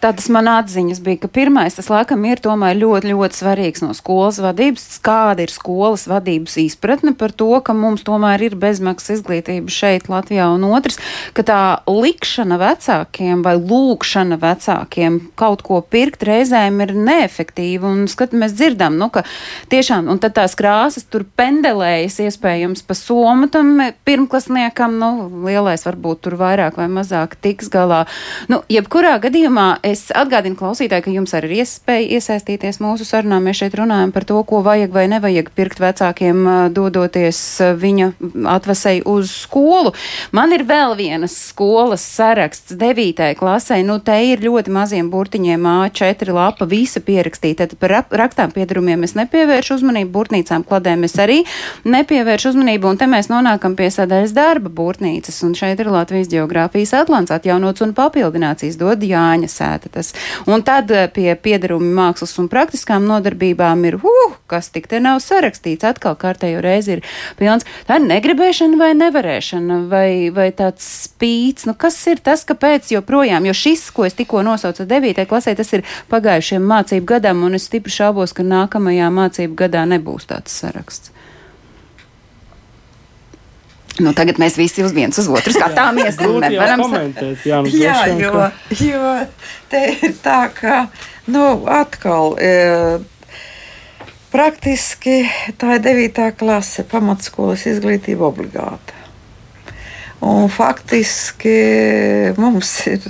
tādas man atziņas bija, ka pirmais tas laikam ir tomēr ļoti, ļoti svarīgs no skolas vadības, kāda ir skolas vadības izpratne par to, ka mums tomēr ir bezmaksas izglītība šeit Latvijā, un otrs, ka tā likšana vecākiem vai lūkšana vecākiem kaut ko pirkt reizēm ir neefektīva, un skat, mēs dzirdam, nu, ka tiešām, un tad tās krāsas tur pendelējas iespējams pa somu tam pirmklasniekam, nu, lielais varbūt tur vairāk vai mazāk mazāk tiks galā. Nu, jebkurā gadījumā es atgādinu klausītāji, ka jums arī ir iespēja iesaistīties mūsu sarunā. Mēs šeit runājam par to, ko vajag vai nevajag pirkt vecākiem, dodoties viņa atvasei uz skolu. Man ir vēl vienas skolas saraksts devītai klasē. Nu, te ir ļoti maziem burtiņiem A4 lapa, visa pierakstīta. Tad par rakstām piedarumiem es nepievēršu uzmanību, burtnīcām kladēm es arī nepievēršu uzmanību, un te mēs nonākam pie sadaļas darba burtnīcas, un šeit ir Latvijas geogrāfijas atlants atjaunots un papildināts, izdod Jāņa sēta. Tas. Un tad eh, pie piedarumi mākslas un praktiskām nodarbībām ir, uh, kas tik te nav sarakstīts, atkal kārtējo reizi ir pilns. Tā ir negribēšana vai nevarēšana, vai, vai tāds spīts, nu kas ir tas, kāpēc joprojām, jo šis, ko es tikko nosaucu 9. klasē, tas ir pagājušiem mācību gadam, un es stipri šaubos, ka nākamajā mācību gadā nebūs tāds saraksts. Nu, tagad mēs visi uz viens uz otru skatāmies. Nevaram komentēt. Jā, nu, jā jo, ka... jo te ir tā, ka nu, atkal. E, praktiski tā ir 9. klase, pamatskolas izglītība obligāta. Un faktiski mums ir,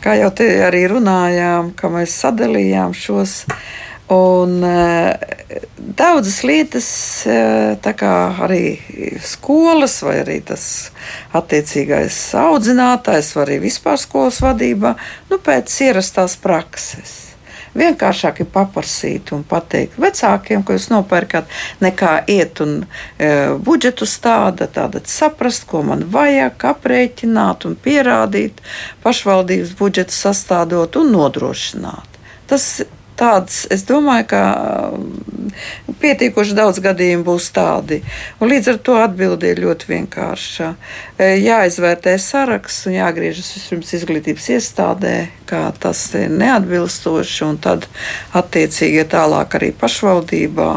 kā jau te arī runājām, ka mēs sadalījām šos Un uh, daudzas lietas, uh, kā arī skolas, vai arī tas attiecīgais audzinātājs, vai arī vispār skolas vadībā, nu, pēc ierastās prakses. Vienkāršāk ir paprasīt un pateikt vecākiem, ko jūs nopērkat, nekā iet un e, budžetu stāda, tāda saprast, ko man vajag, aprēķināt un pierādīt, pašvaldības budžetu sastādot un nodrošināt. Tas Tāds, es domāju, ka mm, pietiekoši daudz gadījumu būs tādi. Un līdz ar to atbildi ir ļoti vienkārša. E, jāizvērtē saraksts un jāgriežas vispirms izglītības iestādē, kā tas ir neatbilstoši, un tad attiecīgi tālāk arī pašvaldībā.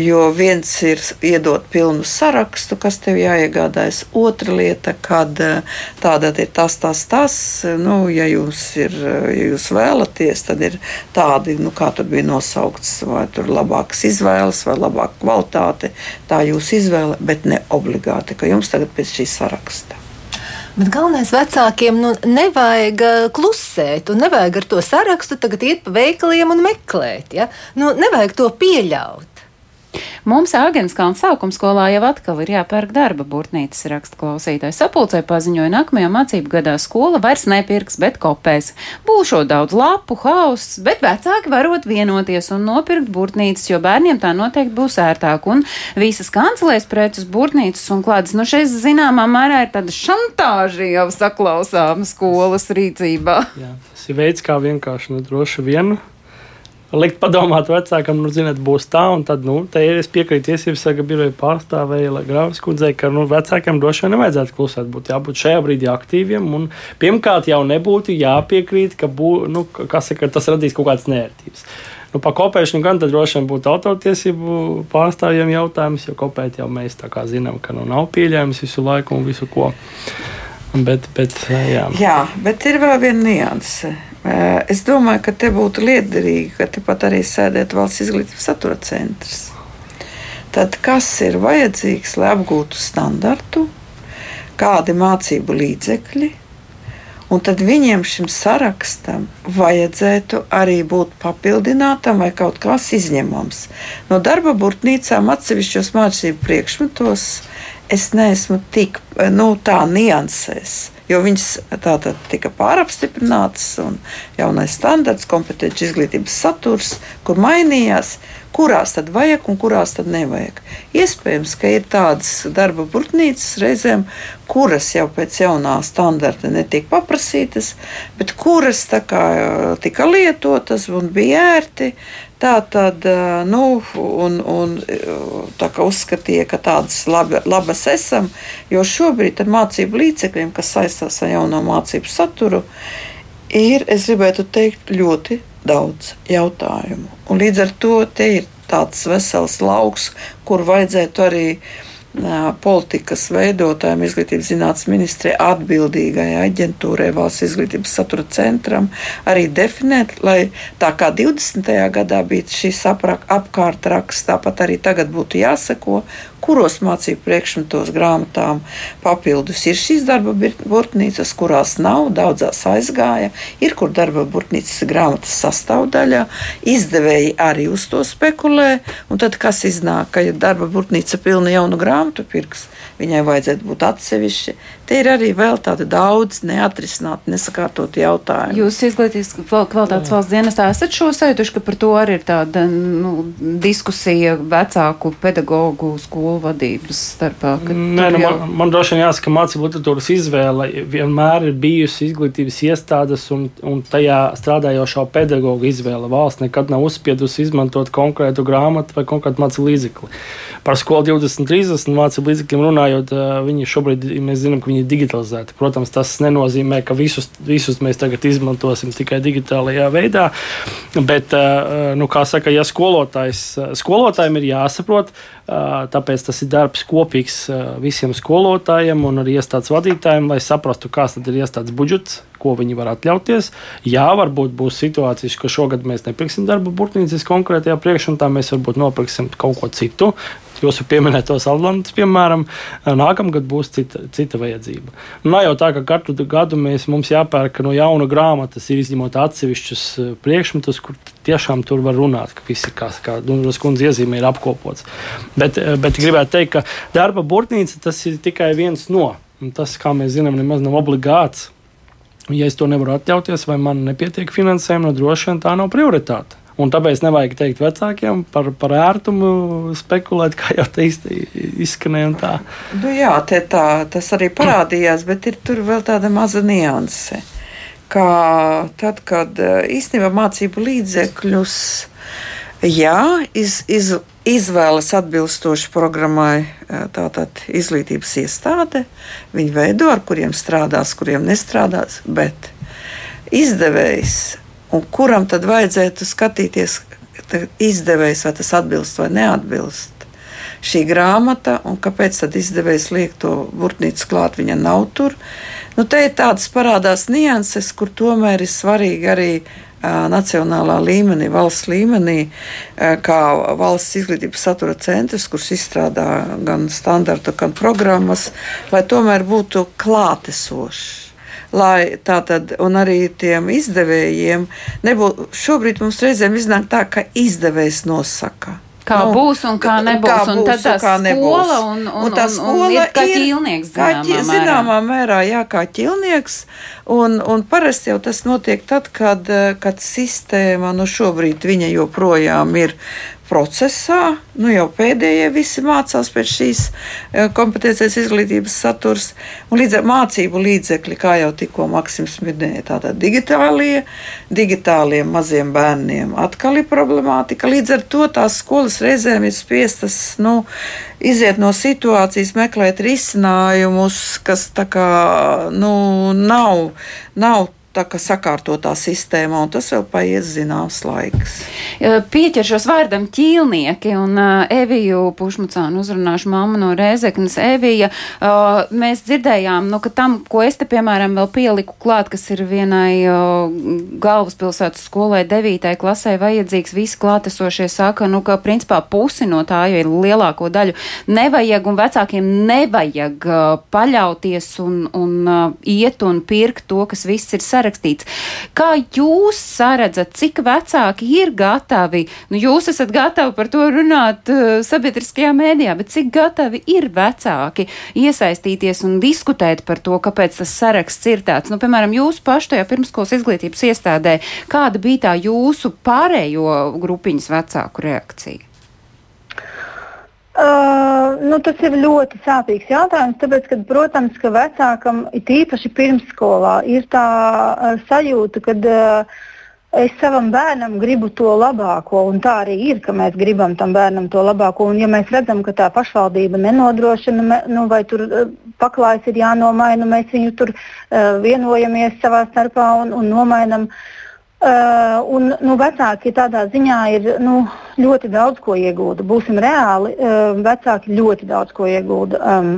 Jo viens ir iedot pilnu sarakstu, kas tev jāiegādājas. Otra lieta, kad e, tāda ir tas, tas, tas, nu, ja jūs, ir, ja jūs vēlaties, tad ir tādi nu, kā tur bija nosaukts, vai tur labākas izvēles, vai labāka kvalitāte. Tā ir jūsu izvēle, bet ne obligāti, ka jums tagad pēc šī saraksta. Bet galvenais vecākiem nu, nevajag uh, klusēt, un nevajag ar to sarakstu tagad iet pa veikaliem un meklēt. Ja? Nu, nevajag to pieļaut. Mums Āgenskalna sākuma skolā jau atkal ir jāpērk darba burtnīcas raksta klausītājs. Sapulcē paziņoja, nākamajā mācību gadā skola vairs nepirks, bet kopēs. Būšot daudz lapu, hauss, bet vecāki varot vienoties un nopirkt burtnīcas, jo bērniem tā noteikti būs ērtāk. Un visas kancelēs preces, burtnīcas un klādes, nu šeit zināmā mērā ir tāda šantāža jau saklausām skolas rīcībā. Jā, tas ir veids, kā vienkārši nu, droši vienu likt padomāt vecākam, nu, zināt, būs tā, un tad, nu, te ir es piekrītu tiesības sarga biroja pārstāvēja Grāvis kundzei, ka, nu, vecākiem droši vien nevajadzētu klusēt, būtu jābūt šajā brīdī aktīviem, un pirmkārt jau nebūtu jāpiekrīt, ka, bū, nu, kas, ka tas radīs kaut kādas nērtības. Nu, par kopēšanu gan droši vien būtu autortiesību pārstāvjiem jautājums, jo kopēt jau mēs tā kā zinām, ka nu, nav pieļājums visu laiku un visu ko. Bet, bet, jā. jā, bet ir vēl viena nianse. Eh, es domāju, ka te būtu liederīgi, ka tepat arī sēdētu valsts izglītības satura centrs. Tad kas ir vajadzīgs, lai apgūtu standartu, kādi mācību līdzekļi, un tad viņiem šim sarakstam vajadzētu arī būt papildinātam vai kaut kas izņemams. No darba burtnīcām atsevišķos mācību priekšmetos es neesmu tik nu, tā niansēs jo viņas tātad tika pārapstiprinātas un jaunais standarts, kompetenci izglītības saturs, kur mainījās, kurās tad vajag un kurās tad nevajag. Iespējams, ka ir tādas darba burtnīcas reizēm, kuras jau pēc jaunā standarta netiek paprasītas, bet kuras kā, tika lietotas un bija ērti. Tā tad nu, un, un, uzskatīja, ka tādas labi, labas esam, jo šobrīd ar mācību līdzekļiem, kas saistās ar jauno mācību saturu, ir, es gribētu teikt, ļoti daudz jautājumu. Un līdz ar to te ir tāds vesels lauks, kur vajadzētu arī politikas veidotājiem, izglītības zinātnes ministrē, atbildīgajai aģentūrai, valsts izglītības satura centram, arī definēt, lai tā kā 20. gadā bija šīs apkārtraksts, tāpat arī tagad būtu jāseko, kuros mācību priekšmetos grāmatām papildus ir šīs darba burtnīcas, kurās nav, daudzās aizgāja, ir kur darba burtnīcas grāmatas sastāvdaļā. Izdevēji arī uz to spekulē, un tad kas iznāk, ka ja darba burtnīca pilna jaunu grāmatu pirks, viņai vajadzētu būt atsevišķi. Te ir arī vēl tādi daudz neatrisināti, nesakārtoti jautājumi. Jūs izglītības kvalitātes valsts dienestā esat šo sajūtuši, ka par to arī ir tāda nu, diskusija vecāku pedagoģu skolu vadības starpā? Nē, nu, man, man droši vien jāsaka, ka mācību literatūras izvēle vienmēr ir bijusi izglītības iestādes un, un tajā strādājošo pedagoģu izvēle. Valsts nekad nav uzspiedusi izmantot konkrētu grāmatu vai konkrētu mācību līdzekli. Par skolu 2030 mācību līdzekļiem runājot, viņi šobrīd, mēs zinām, ka viņi ir digitalizēti. Protams, tas nenozīmē, ka visus, visus mēs tagad izmantosim tikai digitālajā veidā, bet, nu, kā saka, ja skolotājs, skolotājiem ir jāsaprot, Tāpēc tas ir darbs kopīgs visiem skolotājiem un arī iestādes vadītājiem, lai saprastu, kāds ir iestādes budžets, ko viņi var atļauties. Jā, varbūt būs situācijas, ka šogad mēs nepirksim darba burtnīcas konkrētajā priekšmetā, mēs varbūt nopirksim kaut ko citu. Jūsu pieminētos Atlantis, piemēram, nākamgad būs cita, cita vajadzība. Nu, nav jau tā, ka katru gadu mēs, mums jāpērk no jauna grāmatas, izņemot atsevišķus priekšmetus, kur tiešām tur var runāt, ka viss ir kā, kā Dunkas kundze iezīmē, ir apkopots. Bet, eh, bet gribētu teikt, ka darba burtnīca tas ir tikai viens no. Un tas, kā mēs zinām, nemaz nav obligāts. Ja es to nevaru atļauties, vai man nepietiek finansējuma, no droši vien tā nav prioritāte. Un tāpēc nevajag teikt vecākiem par, par ērtumu, spekulēt, kā jau te izskanēja. Nu, jā, tā, tas arī parādījās, bet ir tur vēl tāda maza nianse. Kā tad, kad eh, īstenībā mācību līdzekļus jā, iz, iz, izvēlas atbilstoši programmai eh, tātad izglītības iestāde. Viņi veido, ar kuriem strādās, kuriem nestrādās, bet izdevējs un kuram tad vajadzētu skatīties, izdevējs, vai tas atbilst vai neatbilst. Šī grāmata, un kāpēc tad izdevējs liek to burtnīcu klāt, viņa nav tur. Nu, te ir tādas parādās nianses, kur tomēr ir svarīgi arī nacionālā līmenī, valsts līmenī, kā valsts izglītības satura centrs, kurš izstrādā gan standartu, gan programmas, lai tomēr būtu klātesošs. Lai tā tad, un arī tiem izdevējiem nebūtu, šobrīd mums reizēm iznāk tā, ka izdevējs nosaka Kā nu, būs un kā nebūs. Kā būs, un tad tā skola un, un, un, tā skola un, un ir kā ķīlnieks. Kā ķi, zināmā mērā, jā, kā ķīlnieks. Un, un parasti jau tas notiek tad, kad, kad sistēma, nu šobrīd viņa joprojām ir procesā. Nu, jau pēdējie visi mācās pēc šīs e, kompetences izglītības saturs. Līdz ar mācību līdzekļi, kā jau tikko Maksims minēja, tātad digitālie, digitāliem maziem bērniem atkal ir problemātika. Līdz ar to tās skolas reizēm ir spiestas nu, iziet no situācijas, meklēt risinājumus, kas tā kā nu, nav, nav tā kā sakārtotā sistēmā, un tas vēl paies zināms laiks. Pieķeršos vārdam ķīlnieki, un uh, Eviju Pušmucānu uzrunāšu mammu no Rēzeknas. Evija, uh, mēs dzirdējām, nu, ka tam, ko es te, piemēram, vēl pieliku klāt, kas ir vienai uh, galvaspilsētas skolai devītai klasē vajadzīgs, visi klātesošie saka, nu, ka principā pusi no tā, jo ir lielāko daļu, nevajag, un vecākiem nevajag uh, paļauties un, un uh, iet un pirkt to, kas viss ir sarežģīts sarakstīts. Kā jūs saredzat, cik vecāki ir gatavi? Nu, jūs esat gatavi par to runāt uh, sabiedriskajā mēdījā, bet cik gatavi ir vecāki iesaistīties un diskutēt par to, kāpēc tas saraksts ir tāds? Nu, piemēram, jūs paši tajā pirmskolas izglītības iestādē, kāda bija tā jūsu pārējo grupiņas vecāku reakcija? Uh, nu, tas ir ļoti sāpīgs jautājums, tāpēc, ka, protams, ka vecākam, it īpaši pirmsskolā, ir tā uh, sajūta, ka uh, es savam bērnam gribu to labāko, un tā arī ir, ka mēs gribam tam bērnam to labāko. Un, ja mēs redzam, ka tā pašvaldība nenodrošina, nu, vai tur uh, paklājas ir jānomaina, mēs viņu tur uh, vienojamies savā starpā un, un nomainam. Uh, Uh, un, nu, vecāki tādā ziņā ir nu, ļoti daudz ko iegūda. Būsim reāli, uh, vecāki ļoti daudz ko iegūda um,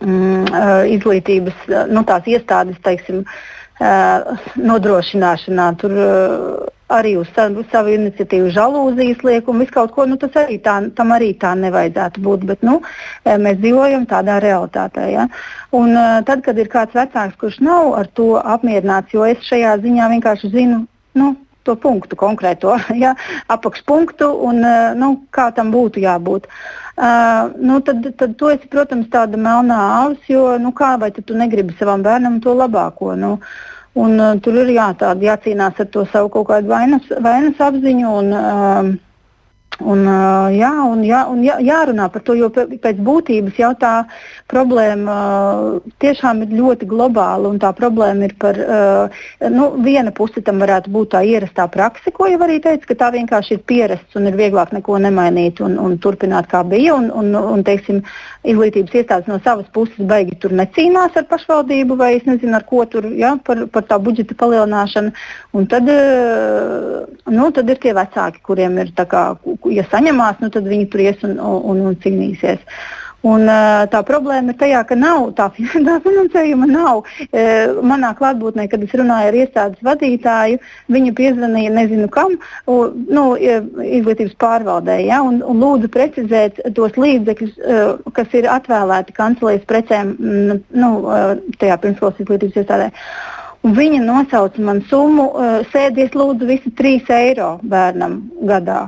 um, uh, izglītības nu, iestādes teiksim, uh, nodrošināšanā. Tur, uh, arī uz savu, savu iniciatīvu žalūzijas liekumu, visu kaut ko, nu, tas arī tā, tam arī tā nevajadzētu būt. Bet, nu, mēs dzīvojam tādā realitātē. Ja? Un, tad, kad ir kāds vecāks, kurš nav ar to apmierināts, jo es šajā ziņā vienkārši zinu, nu, to punktu konkrēto, ja, apakšpunktu un nu, kā tam būtu jābūt. Uh, nu, tad, tad tu esi, protams, tāda melnā avs, jo nu, kā vai tu negribi savam bērnam to labāko. Nu, un, uh, tur ir jā, tāda, jācīnās ar to savu kaut kādu vainas, vainas apziņu. Un, uh, Un, jā, un, jā, un jā, jārunā par to, jo pēc būtības jau tā problēma tiešām ir ļoti globāla. Tā problēma ir par nu, viena puse tam varētu būt tā ierastā praksa, ko jau arī teica, ka tā vienkārši ir pierasts un ir vieglāk neko nemainīt un, un turpināt kā bija. Un, un, un, teiksim, izglītības iestādes no savas puses baigi tur necīnās ar pašvaldību vai es nezinu ar ko tur ja, par, par tā budžeta palielināšanu. Un tad, nu, tad ir tie vecāki, kuriem ir tā kā ja saņemās, nu, tad viņi tur ies un, un, un cīnīsies. Un, tā problēma ir tajā, ka nav tā, tā finansējuma. Nav. Manā klātbūtnē, kad es runāju ar iestādes vadītāju, viņa piezvanīja nezinu kam, nu, izglītības pārvaldē, ja, un, un lūdzu precizēt tos līdzekļus, kas ir atvēlēti kancelēs precēm nu, tajā pirmskolas izglītības iestādē. Un viņa nosauca man summu, sēdies lūdzu visi 3 eiro bērnam gadā.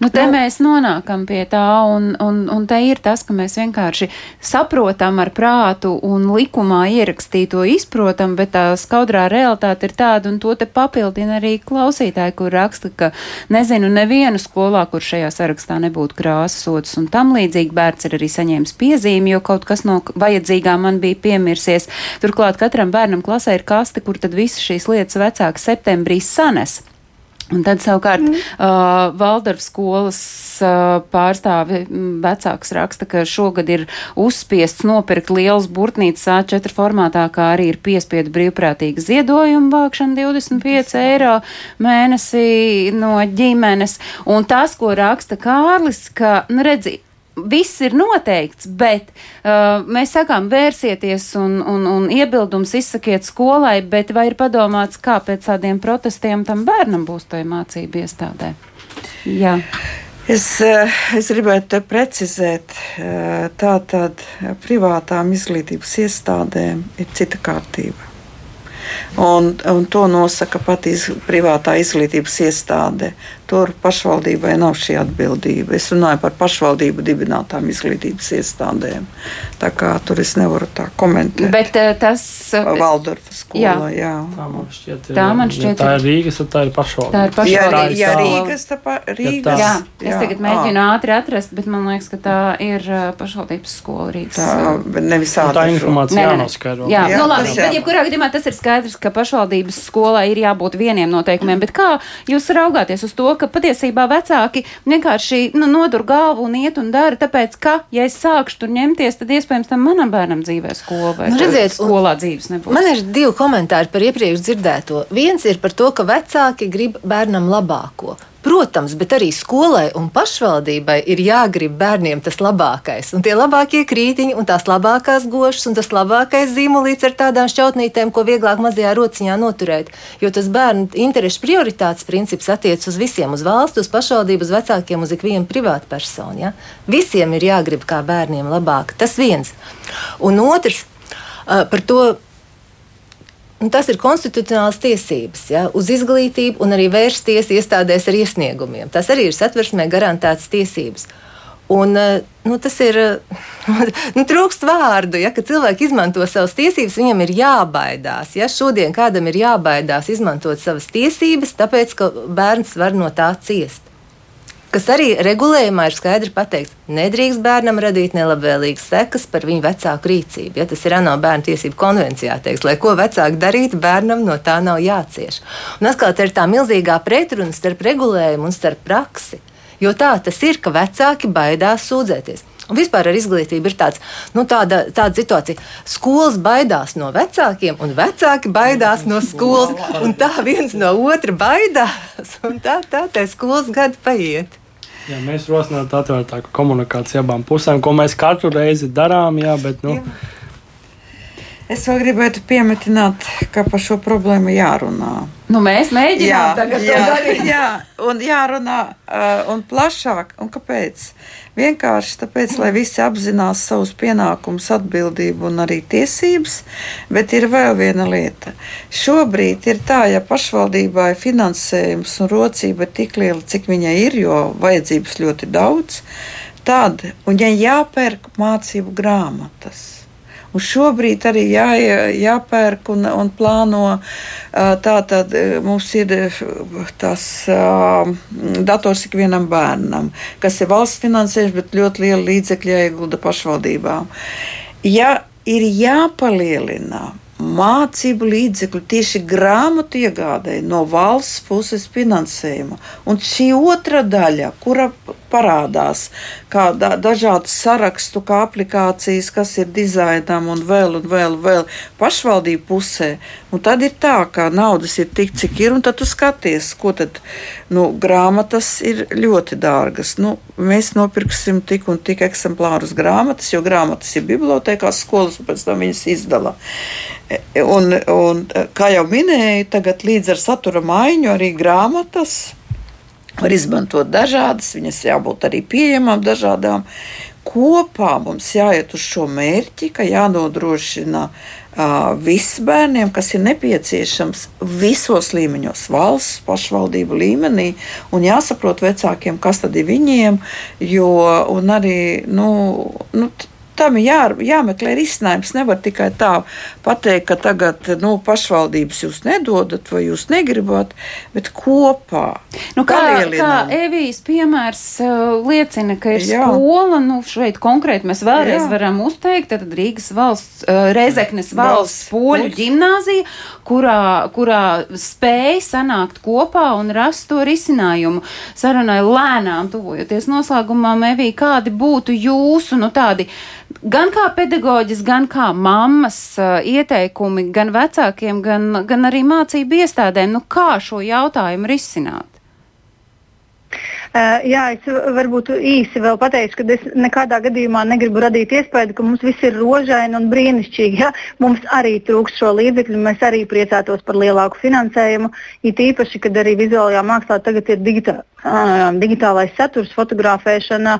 Nu, te nu, mēs nonākam pie tā, un, un, un te ir tas, ka mēs vienkārši saprotam ar prātu un likumā ierakstīto izprotam, bet tā skaudrā realitāte ir tāda, un to te papildina arī klausītāji, kur raksta, ka nezinu nevienu skolā, kur šajā sarakstā nebūtu krāsas sots, un tam līdzīgi bērns ir arī saņēmis piezīmi, jo kaut kas no vajadzīgā man bija piemirsies. Turklāt katram bērnam klasē ir kaste, kur tad visas šīs lietas vecāki septembrī sanes. Un tad savukārt mm. uh, Valdorf skolas uh, pārstāvi vecāks raksta, ka šogad ir uzspiests nopirkt liels burtnīcas A4 formātā, kā arī ir piespiedu brīvprātīga ziedojuma vākšana 25 eiro mēnesī no ģimenes. Un tas, ko raksta Kārlis, ka, nu redzi, viss ir noteikts, bet uh, mēs sakām, vērsieties un, un, un iebildums izsakiet skolai, bet vai ir padomāts, kā pēc tādiem protestiem tam bērnam būs tajā mācību iestādē? Jā. Es, uh, es gribētu precizēt, uh, tā tad privātām izglītības iestādēm ir cita kārtība. Un, un to nosaka pati iz, privātā izglītības iestāde. Tur pašvaldībai nav šī atbildība. Es runāju par pašvaldību dibinātām izglītības iestādēm. Tā kā tur es nevaru tā komentēt. Bet uh, tas ir uh, Valdorfa skola. Jā. jā. Tā man šķiet, tā, man šķiet, ja tā ir Rīgas, tad tā ir pašvaldība. Tā ir pašvaldība. Jā, jā, Rīgas, tā pa, Rīgas. Jā, jā, es tagad mēģinu à. ātri atrast, bet man liekas, ka tā ir uh, pašvaldības skola Rīgas. Tā nevis ātri. Tā informācija jānoskaidro. Jā, jā, nu labi, bet jebkurā gadījumā tas ir skaidrs, ka pašvaldības skolai ir jābūt vieniem noteikumiem, bet kā jūs raugāties uz to, ka patiesībā vecāki vienkārši nu, nodur galvu un iet un dara, tāpēc, ka, ja es sākšu tur ņemties, tad iespējams tam manam bērnam dzīvē skolā vai nu, redziet, skolā dzīves nebūs. Man ir divi komentāri par iepriekš dzirdēto. Viens ir par to, ka vecāki grib bērnam labāko. Protams, bet arī skolai un pašvaldībai ir jāgrib bērniem tas labākais. Un tie labākie krītiņi, un tās labākās gošas, un tas labākais zīmolīts ar tādām šķautnītēm, ko vieglāk mazajā rociņā noturēt. Jo tas bērnu interešu prioritātes princips attiec uz visiem, uz valsts, uz pašvaldību, uz vecākiem, uz ikvienu privātu personu. Ja? Visiem ir jāgrib kā bērniem labāk. Tas viens. Un otrs par to Un tas ir konstitucionāls tiesības ja, uz izglītību un arī vērsties iestādēs ar iesniegumiem. Tas arī ir satversmē garantētas tiesības. Un, eh, nu, tas ir nu, trūkst vārdu, ja cilvēki izmanto savas tiesības, viņam ir jābaidās. Ja šodien kādam ir jābaidās izmantot savas tiesības, tāpēc ka bērns var no tā ciest kas arī regulējumā ir skaidri pateikts. Nedrīkst bērnam radīt nelabvēlīgas sekas par viņu vecāku rīcību. Ja, tas ir ANO bērnu tiesību konvencijā teikts, lai ko vecāki darītu, bērnam no tā nav jācieš. Un atkal tā ir tā milzīgā pretruna starp regulējumu un starp praksi. Jo tā tas ir, ka vecāki baidās sūdzēties. Un vispār ar izglītību ir tāds, nu, tāda, tāda situācija. Skolas baidās no vecākiem, un vecāki baidās no skolas. Un tā viens no otra baidās, un tā tā, tā skolas gadi paiet. Jā, mēs rosinātu atvērtāku komunikāciju abām pusēm, ko mēs katru reizi darām. Jā, bet, nu, jā. Es vēl gribētu piemetināt, ka par šo problēmu jārunā. Nu, mēs mēģinām tagad jā, to darīt. jā, un jārunā uh, un plašāk. Un kāpēc? Vienkārši tāpēc, lai visi apzinās savus pienākumus, atbildību un arī tiesības, bet ir vēl viena lieta. Šobrīd ir tā, ja pašvaldībā ir finansējums un rocība ir tik liela, cik viņai ir, jo vajadzības ļoti daudz, tad, ja jāpērk mācību grāmatas, Un šobrīd arī jā, jāpērk un, un plāno. Tā tad mums ir tas dators ikvienam bērnam, kas ir valsts finansējums, bet ļoti liela līdzekļa iegulda pašvaldībām. Ja ir jāpalielina mācību līdzekļu tieši grāmatu iegādēji no valsts puses finansējuma. Un šī otra daļa, kura parādās, kā da, dažādas sarakstu, kā aplikācijas, kas ir dizainam un vēl, un vēl, vēl pašvaldību pusē. Un tad ir tā, ka naudas ir tik, cik ir, un tad tu skaties, ko tad nu, grāmatas ir ļoti dārgas. Nu, mēs nopirksim tik un tik eksemplārus grāmatas, jo grāmatas ir bibliotekās, skolas, un pēc tam viņas izdala. E, un, un, kā jau minēju, tagad līdz ar satura maiņu arī grāmatas var izmantot dažādas, viņas jābūt arī pieejamām dažādām. Kopā mums jāiet uz šo mērķi, ka jānodrošina uh, visiem bērniem, kas ir nepieciešams visos līmeņos, valsts, pašvaldību līmenī, un jāsaprot vecākiem, kas tad ir viņiem, jo arī nu, nu, tam ir jā, jāmeklē risinājums. Nevar tikai tā pateikt, ka tagad nu, pašvaldības jūs nedodat vai jūs negribat, bet kopā. Nu, kā, kā Evijas piemērs uh, liecina, ka ir jā. skola, nu šeit konkrēti mēs vēlreiz jā. varam uzteikt, tad Rīgas valsts, uh, Rezeknes valsts poļu ģimnāzija, kurā, kurā spēja sanākt kopā un rast to risinājumu. Sarunai lēnām tuvojoties noslēgumam, Evija, kādi būtu jūsu, nu tādi gan kā pedagoģis, gan kā mammas uh, ieteikumi gan vecākiem, gan, gan arī mācību iestādēm, nu kā šo jautājumu risināt? Uh, jā, es varbūt īsi vēl pateikšu, ka es nekādā gadījumā negribu radīt iespēju, ka mums viss ir rožaini un brīnišķīgi. Ja? Mums arī trūkst šo līdzekļu, mēs arī priecātos par lielāku finansējumu. It īpaši, kad arī vizuālajā mākslā tagad ir digitā, digitālais saturs, fotografēšana,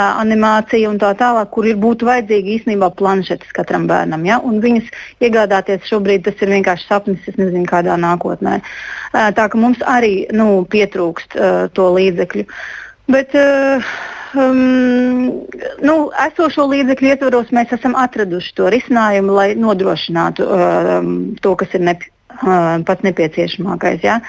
animācija un tā tālāk, kur ir būtu vajadzīgi īstenībā planšetes katram bērnam. Ja? Un viņas iegādāties šobrīd tas ir vienkārši sapnis, es nezinu, kādā nākotnē. Tā ka mums arī nu, pietrūkst uh, to līdzekļu. Bet uh, um, nu, esošo līdzekļu ietvaros mēs esam atraduši to risinājumu, lai nodrošinātu uh, to, kas ir nepi, uh, pats nepieciešamākais. Ja?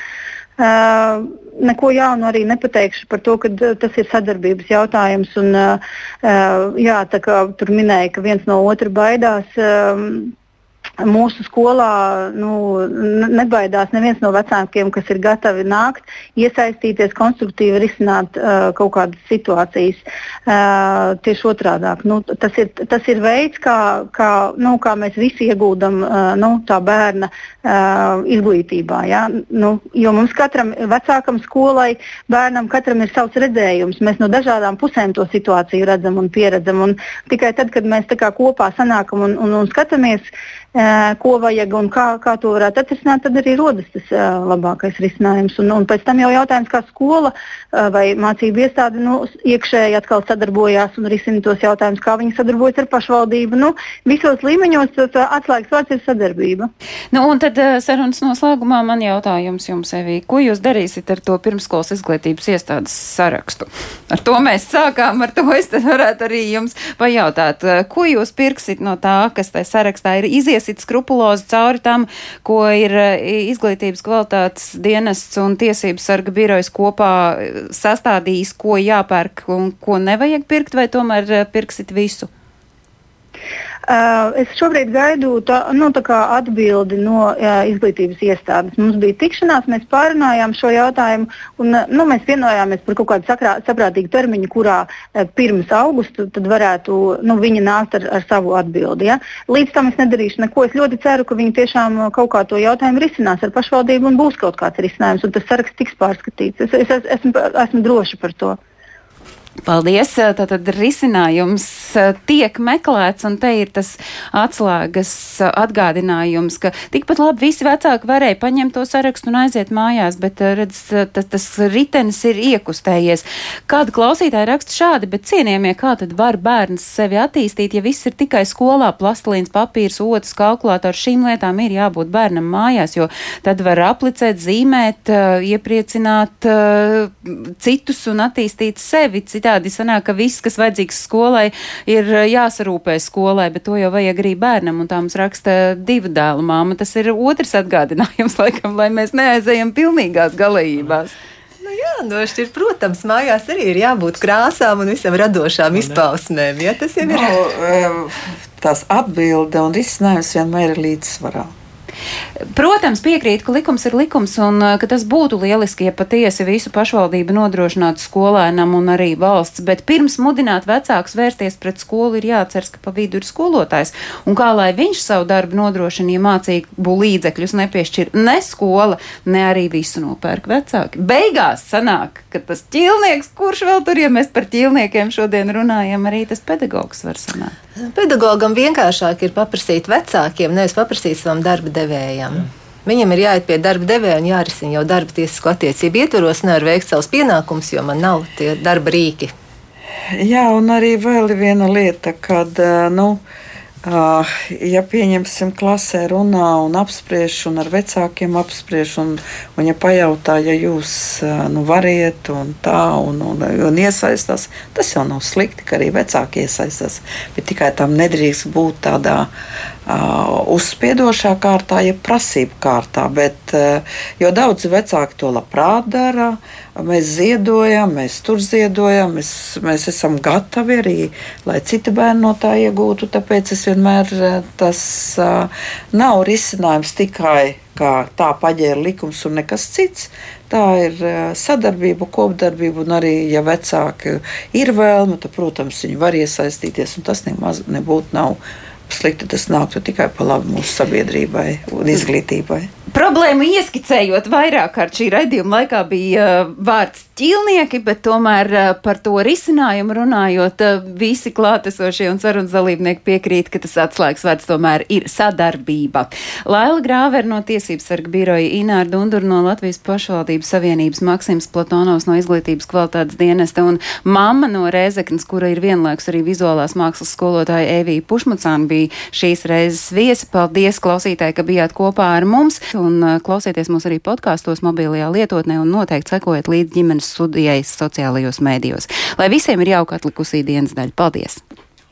Uh, neko jaunu arī nepateikšu par to, ka tas ir sadarbības jautājums. Un, uh, jā, tur minēja, ka viens no otra baidās. Uh, Mūsu skolā nu, nebaidās neviens no vecākiem, kas ir gatavi nākt, iesaistīties, konstruktīvi risināt uh, kaut kādas situācijas. Uh, tieši otrādi. Nu, tas, ir, tas ir veids, kā, kā, nu, kā mēs visi ieguldam uh, nu, tā bērna uh, izglītībā. Ja? Nu, jo mums katram vecākam, skolai, bērnam, katram ir savs redzējums. Mēs no dažādām pusēm to situāciju redzam un pieredzam. Un tikai tad, kad mēs kopā sanākam un, un, un skatāmies, ko vajag un kā, kā to varētu atrisināt, tad arī rodas tas uh, labākais risinājums. Un, un pēc tam jau jautājums, kā skola uh, vai mācību iestāde nu, iekšēji atkal sadarbojās un risina tos jautājumus, kā viņi sadarbojas ar pašvaldību. Nu, visos līmeņos atslēgas vārds ir sadarbība. Nu, un tad sarunas noslēgumā man jautājums jums, Evī, ko jūs darīsiet ar to pirmskolas izglītības iestādes sarakstu? Ar to mēs sākām, ar to es varētu arī jums pajautāt. Ko jūs pirksit no tā, kas tajā sarakstā ir izies? Iesit skrupulozi cauri tam, ko ir e, izglītības kvalitātes dienests un tiesības sarga birojas kopā e, sastādījis, ko jāpērk un ko nevajag pirkt, vai tomēr e, pirksit visu? Uh, es šobrīd gaidu tā, nu, tā atbildi no uh, izglītības iestādes. Mums bija tikšanās, mēs pārunājām šo jautājumu, un uh, nu, mēs vienojāmies par kaut kādu sakrā, saprātīgu termiņu, kurā pirms augusta varētu nu, viņi nākt ar, ar savu atbildi. Ja? Līdz tam es nedarīšu neko. Es ļoti ceru, ka viņi tiešām kaut kā to jautājumu risinās ar pašvaldību un būs kaut kāds risinājums, un tas saraksts tiks pārskatīts. Es, es, es esmu, esmu droši par to. Paldies! Tātad risinājums tiek meklēts, un te ir tas atslēgas atgādinājums, ka tikpat labi visi vecāki varēja paņemt to sarakstu un aiziet mājās, bet redz, tas, tas ritenis ir iekustējies. Kāda klausītāja raksta šādi, bet cienījamie, kā tad var bērns sevi attīstīt, ja viss ir tikai skolā, plastilīns, papīrs, otrs, kalkulators, šīm lietām ir jābūt bērnam mājās, jo tad var aplicēt, zīmēt, iepriecināt citus un attīstīt sevi. Cit citādi sanāk, ka viss, kas vajadzīgs skolai, ir eh, jāsarūpē skolai, bet to jau vajag arī bērnam, un tā mums raksta divu dēlu māma. Tas ir otrs atgādinājums, laikam, lai mēs neaizējam pilnīgās galējībās. Nu jā, nošķirt, protams, mājās arī ir jābūt krāsām un visam radošām izpausmēm. Ja, tas jau ir. No, tās atbilde un risinājums vienmēr ir līdzsvarā. Protams, piekrīt, ka likums ir likums un uh, ka tas būtu lieliski, ja patiesi visu pašvaldību nodrošinātu skolēnam un arī valsts, bet pirms mudināt vecākus vērsties pret skolu ir jāatceras, ka pa vidu ir skolotājs. Un kā lai viņš savu darbu nodrošina, ja mācību līdzekļus nepiešķir ne skola, ne arī visu nopērk vecāki. Beigās sanāk, ka tas ķīlnieks, kurš vēl tur, ja mēs par ķīlniekiem šodien runājam, arī tas pedagogs var sanākt. Pedagogam vienkāršāk ir paprasīt vecākiem, nevis paprasīt savam darba devējam. Jā. Viņam ir jāiet pie darba devēja un jārisina jau darba tiesisko attiecību ietvaros, nevar veikt savus pienākumus, jo man nav tie darba rīki. Jā, un arī vēl viena lieta, kad, nu, ja pieņemsim klasē, runā un apspriež, un ar vecākiem apspriež, un, un ja pajautā, ja jūs nu, variet un tā, un, un, un iesaistās, tas jau nav slikti, ka arī vecāki iesaistās. Bet tikai tam nedrīkst būt tādā uh, uzspiedošā kārtā, ja prasību kārtā. Bet, uh, jo daudzi vecāki to labprāt dara. Mēs ziedojam, mēs tur ziedojam, mēs, mēs esam gatavi arī, lai citi bērni no tā iegūtu. Tāpēc es vienmēr tas uh, nav risinājums tikai kā tā paģēra likums un nekas cits. Tā ir sadarbība, kopdarbība, arī, ja vecāki ir vēlme, tad, protams, viņi var iesaistīties, tas nemaz nebūtu nav slikti tas nāktu tikai par labu mūsu sabiedrībai un izglītībai. Problēmu ieskicējot vairāk kārt šī raidījuma laikā bija uh, vārds ķīlnieki, bet tomēr uh, par to risinājumu runājot, uh, visi klātesošie un sarunas dalībnieki piekrīt, ka tas atslēgas vārds tomēr ir sadarbība. Laila Grāver no Tiesības sarga biroja, Ināra Dundur no Latvijas pašvaldības savienības, Maksims Platonovs no Izglītības kvalitātes dienesta un mamma no Rēzeknas, kura ir vienlaiks arī vizuālās mākslas skolotāja Evija Pušmacāna bija šīs reizes viesa. Paldies, klausītāji, ka bijāt kopā ar mums un uh, klausieties mūs arī podkāstos, mobilajā lietotnē un noteikti sekojiet līdz ģimenes studijai sociālajos mēdījos. Lai visiem ir jauka atlikusī dienas daļa. Paldies!